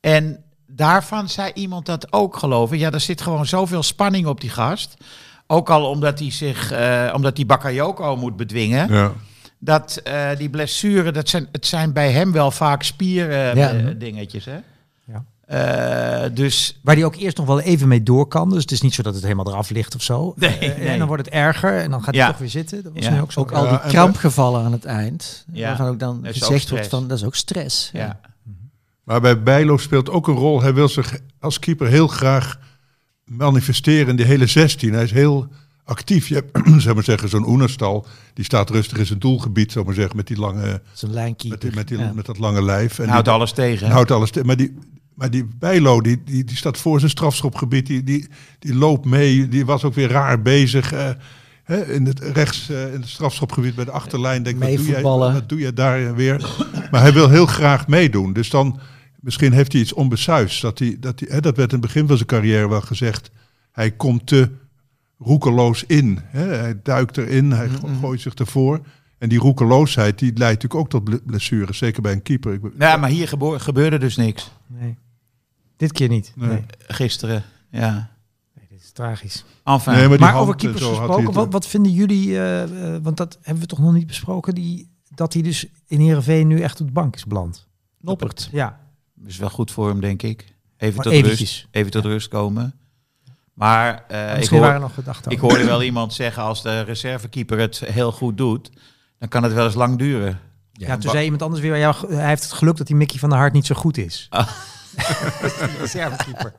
[SPEAKER 2] En daarvan zei iemand dat ook geloven. Ja, er zit gewoon zoveel spanning op die gast. Ook al omdat hij zich, eh, omdat hij Bakayoko moet bedwingen.
[SPEAKER 1] Ja.
[SPEAKER 2] Dat eh, die blessuren, dat zijn, het zijn bij hem wel vaak spieren
[SPEAKER 4] Ja.
[SPEAKER 2] eh, dingetjes. Hè?
[SPEAKER 3] Ja.
[SPEAKER 2] Eh, dus
[SPEAKER 3] Waar hij ook eerst nog wel even mee door kan. Dus het is niet zo dat het helemaal eraf ligt of zo.
[SPEAKER 2] Nee, nee.
[SPEAKER 3] En dan wordt het erger en dan gaat hij toch weer zitten. Dat was
[SPEAKER 2] Ja.
[SPEAKER 3] nu ook zo.
[SPEAKER 4] Ook al die
[SPEAKER 1] en
[SPEAKER 4] krampgevallen aan het eind.
[SPEAKER 2] Ja.
[SPEAKER 4] Waarvan ook dan
[SPEAKER 2] Dat is ook
[SPEAKER 4] gezegd wordt van, dat is ook stress.
[SPEAKER 2] ja.
[SPEAKER 1] Maar bij Bijlo speelt ook een rol. Hij wil zich als keeper heel graag manifesteren in die hele 16. Hij is heel actief. Je hebt, zeg maar zeggen, zo'n Oenerstal. Die staat rustig in zijn doelgebied, zeg maar zeggen, met die lange,
[SPEAKER 4] Zo'n
[SPEAKER 1] met, die, met, die,
[SPEAKER 4] Ja.
[SPEAKER 1] met dat lange lijf. En
[SPEAKER 2] houdt
[SPEAKER 1] die,
[SPEAKER 2] alles tegen.
[SPEAKER 1] houdt alles. te- Maar die, maar die Bijlo, die, die, die staat voor zijn strafschopgebied. Die, die, die loopt mee. Die was ook weer raar bezig. eh, hè, in het rechts eh, in het strafschopgebied bij de achterlijn. Denk, wat doe, jij,
[SPEAKER 4] Meevoetballen.
[SPEAKER 1] wat doe jij daar weer? Maar hij wil heel graag meedoen. Dus dan, misschien heeft hij iets onbesuis. Dat, hij, dat, hij, hè, dat werd in het begin van zijn carrière wel gezegd. Hij komt te roekeloos in. Hè. Hij duikt erin, hij go- gooit zich ervoor. En die roekeloosheid die leidt natuurlijk ook tot ble- blessures. Zeker bij een keeper. Ik,
[SPEAKER 2] Ja, maar hier gebo- gebeurde dus niks.
[SPEAKER 3] Nee. Dit keer niet.
[SPEAKER 1] Nee.
[SPEAKER 3] Nee.
[SPEAKER 2] Gisteren, ja.
[SPEAKER 3] Nee, dit is tragisch.
[SPEAKER 2] Enfin.
[SPEAKER 1] Nee, maar
[SPEAKER 3] over keepers gesproken, wat, wat vinden jullie, eh, eh, want dat hebben we toch nog niet besproken, die, dat hij dus in Heerenveen nu echt op de bank is beland.
[SPEAKER 4] Noppert.
[SPEAKER 3] Ja,
[SPEAKER 2] is wel goed voor hem, denk ik. Even
[SPEAKER 3] Maar
[SPEAKER 2] tot
[SPEAKER 3] eventjes.
[SPEAKER 2] rust. Even tot rust komen. Maar eh, ik,
[SPEAKER 3] misschien
[SPEAKER 2] hoor,
[SPEAKER 3] waren er nog gedachten
[SPEAKER 2] ik hoorde wel iemand zeggen, als de reservekeeper het heel goed doet, dan kan het wel eens lang duren.
[SPEAKER 3] Ja, toen zei iemand anders weer, ja, hij heeft het geluk dat die Mickey van der Hart niet zo goed is.
[SPEAKER 2] Ah.
[SPEAKER 3] Dat is die reservekeeper.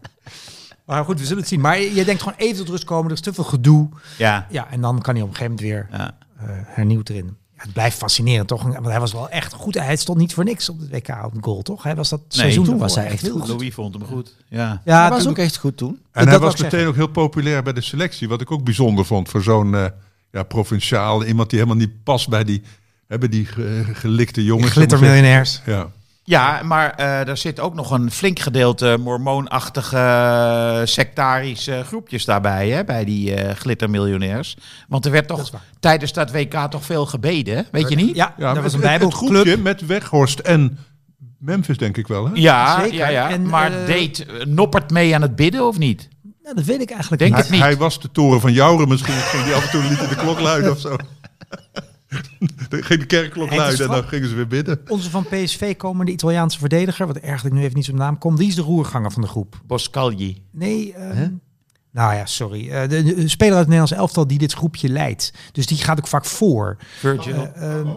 [SPEAKER 3] Maar goed, we zullen het zien. Maar je denkt gewoon even tot rust komen, er is te veel gedoe.
[SPEAKER 2] Ja,
[SPEAKER 3] Ja, en dan kan hij op een gegeven moment weer
[SPEAKER 2] ja.
[SPEAKER 3] eh, hernieuwd erin. Het blijft fascinerend, toch? Want hij was wel echt goed. Hij stond niet voor niks op het WK op de goal, toch? Hij was dat seizoen
[SPEAKER 4] toen was hij echt
[SPEAKER 3] heel
[SPEAKER 4] goed.
[SPEAKER 2] Louis vond hem goed. Ja.
[SPEAKER 3] Ja,
[SPEAKER 4] hij was ook echt goed toen.
[SPEAKER 1] En
[SPEAKER 3] dat
[SPEAKER 1] hij was meteen
[SPEAKER 3] zeggen.
[SPEAKER 1] ook heel populair bij de selectie. Wat ik ook bijzonder vond voor zo'n eh ja, provinciaal. Iemand die helemaal niet past bij die, bij die ge- gelikte jongens.
[SPEAKER 3] glittermiljonairs.
[SPEAKER 1] Ja.
[SPEAKER 2] Ja, maar eh er zit ook nog een flink gedeelte mormoonachtige eh, sectarische groepjes daarbij, hè, bij die eh, glittermiljonairs. Want er werd toch tijdens dat WK toch veel gebeden, weet je niet?
[SPEAKER 3] Ja,
[SPEAKER 1] Ja,
[SPEAKER 3] dat was een
[SPEAKER 1] het- het
[SPEAKER 3] bijbelclub.
[SPEAKER 1] groepje met Weghorst en Memphis, denk ik wel. Hè?
[SPEAKER 2] Ja,
[SPEAKER 3] Zeker.
[SPEAKER 2] ja, ja.
[SPEAKER 3] En,
[SPEAKER 2] maar deed Noppert mee aan het bidden of niet?
[SPEAKER 3] Nou, dat weet ik eigenlijk
[SPEAKER 2] Denk
[SPEAKER 3] niet.
[SPEAKER 2] het niet.
[SPEAKER 1] Hij was de toren van Jouren misschien. Ging die af en toe liet de klok luiden of zo. Ging de kerkklok luiden en dan gingen ze weer bidden.
[SPEAKER 3] Onze van PSV komende Italiaanse verdediger, wat eigenlijk nu even niet zijn naam komt, die is de roerganger van de groep.
[SPEAKER 2] Boscagli.
[SPEAKER 3] Nee, ehm, nou ja, sorry. Eh, de, de speler uit het Nederlands elftal die dit groepje leidt. Dus die gaat ook vaak voor.
[SPEAKER 2] Virgil.
[SPEAKER 3] Ehm,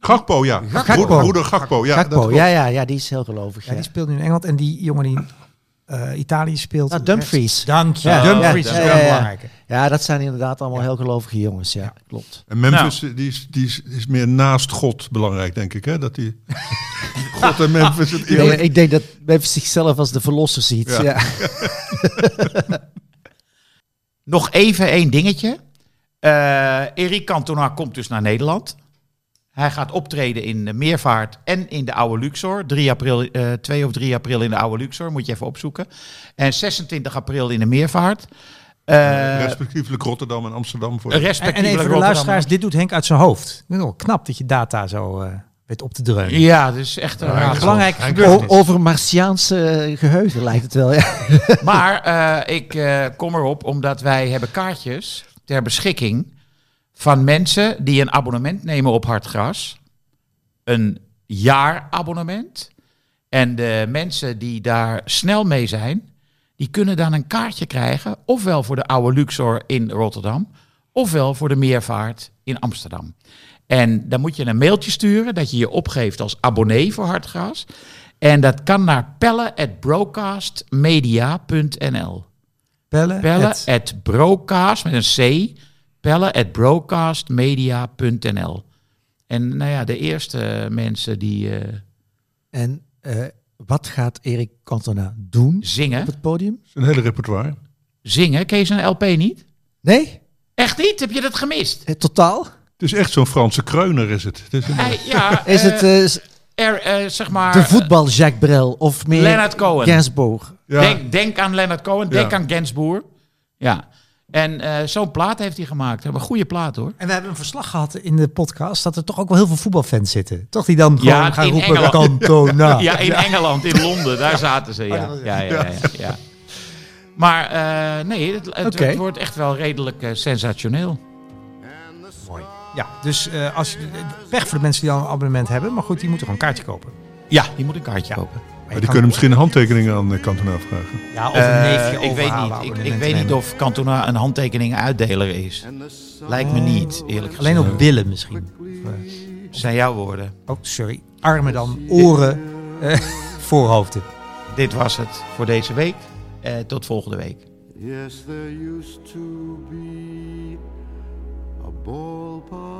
[SPEAKER 1] Gakpo, ja.
[SPEAKER 3] Gakpo.
[SPEAKER 1] Broeder, Gakpo, ja.
[SPEAKER 4] Gakpo, ja, ja, ja, die is heel gelovig.
[SPEAKER 3] ja,
[SPEAKER 4] Ja,
[SPEAKER 3] die speelt nu in Engeland. En die jongen die eh, Italië speelt.
[SPEAKER 4] Ah, Dumfries.
[SPEAKER 3] Dank je.
[SPEAKER 4] Ja,
[SPEAKER 3] Dumfries
[SPEAKER 4] ja,
[SPEAKER 3] is
[SPEAKER 4] ja,
[SPEAKER 3] wel
[SPEAKER 4] ja, ja.
[SPEAKER 3] belangrijk.
[SPEAKER 4] Ja, dat zijn inderdaad allemaal heel gelovige jongens. Ja, klopt.
[SPEAKER 1] En Memphis, die, is, die is, is meer naast God belangrijk, denk ik. Hè? Dat die God en Memphis het
[SPEAKER 4] Nee, ik denk dat Memphis zichzelf als de verlosser ziet.
[SPEAKER 1] Ja.
[SPEAKER 4] Ja.
[SPEAKER 2] Nog even één dingetje. Eh Erik Cantona komt dus naar Nederland. Hij gaat optreden in de Meervaart en in de Oude Luxor. 3 april, eh 2 of 3 april in de Oude Luxor, moet je even opzoeken. En 26 april in de Meervaart. Eh
[SPEAKER 1] respectievelijk Rotterdam en Amsterdam. Voor
[SPEAKER 3] En,
[SPEAKER 2] respectievelijk
[SPEAKER 3] en even voor de
[SPEAKER 2] Rotterdam.
[SPEAKER 3] luisteraars, dit doet Henk uit zijn hoofd. Wel knap dat je data zo eh weet op te dreunen.
[SPEAKER 2] Ja, dus echt een
[SPEAKER 1] Ja,
[SPEAKER 3] belangrijk gebeurtenis.
[SPEAKER 4] over Martiaanse eh, geheugen lijkt het wel. Ja.
[SPEAKER 2] Maar eh, ik eh, kom erop omdat wij hebben kaartjes ter beschikking van mensen die een abonnement nemen op Hartgras. Een jaarabonnement. En de mensen die daar snel mee zijn, die kunnen dan een kaartje krijgen. Ofwel voor de oude Luxor in Rotterdam, ofwel voor de Meervaart in Amsterdam. En dan moet je een mailtje sturen dat je je opgeeft als abonnee voor Hartgras. En dat kan naar pelle.broadcastmedia.nl.
[SPEAKER 3] Bellen.
[SPEAKER 2] Pelle
[SPEAKER 3] het-
[SPEAKER 2] at broadcast met een C. Pelle at broadcastmedia.nl. En nou ja, de eerste mensen die eh,
[SPEAKER 4] En eh, wat gaat Erik Cantona doen op
[SPEAKER 2] zingen,
[SPEAKER 4] het podium?
[SPEAKER 1] Zijn hele repertoire.
[SPEAKER 2] zingen, ken je zijn LP niet?
[SPEAKER 4] Nee?
[SPEAKER 2] Echt niet? Heb je dat gemist?
[SPEAKER 4] Eh, Totaal?
[SPEAKER 1] Het is echt zo'n Franse kreuner, is het. het is een,
[SPEAKER 2] ja,
[SPEAKER 4] Is
[SPEAKER 2] eh,
[SPEAKER 4] het eh,
[SPEAKER 2] er, eh, zeg maar...
[SPEAKER 4] de voetbal Jacques Brel of meer
[SPEAKER 2] Leonard Cohen.
[SPEAKER 4] Gainsbourg?
[SPEAKER 1] ja,
[SPEAKER 2] Denk, denk aan Leonard Cohen, denk
[SPEAKER 1] Ja.
[SPEAKER 2] aan Gensboer. Ja. En eh, zo'n plaat heeft hij gemaakt. Een goede plaat hoor.
[SPEAKER 3] En we hebben een verslag gehad in de podcast dat er toch ook wel heel veel voetbalfans zitten. Toch die dan
[SPEAKER 2] Ja,
[SPEAKER 3] gewoon gaan roepen
[SPEAKER 2] Engeland.
[SPEAKER 3] Cantona.
[SPEAKER 2] Ja, in Engeland, in Londen, daar zaten ze. Ja, ja, ja. ja, ja. Maar eh, nee, het, het,
[SPEAKER 4] Oké.
[SPEAKER 2] het wordt echt wel redelijk eh, sensationeel.
[SPEAKER 3] Ja, dus als je, pech voor de mensen die al een abonnement hebben. Maar goed, die moeten gewoon een kaartje kopen.
[SPEAKER 2] Ja, die moet een kaartje kopen.
[SPEAKER 1] Maar die kunnen misschien handtekeningen aan de Cantona vragen.
[SPEAKER 3] Ja, of
[SPEAKER 2] Eh,
[SPEAKER 3] een neefje
[SPEAKER 2] ik weet niet. Ik, ik weet niet of Cantona een handtekening uitdeler is. Lijkt me niet, eerlijk gezegd.
[SPEAKER 3] Alleen op billen misschien.
[SPEAKER 2] zijn jouw woorden.
[SPEAKER 3] Oh, sorry. Armen dan, oren, eh, voorhoofden.
[SPEAKER 2] Dit was het voor deze week. Eh, tot volgende week.
[SPEAKER 5] Yes, there used to be a ballpark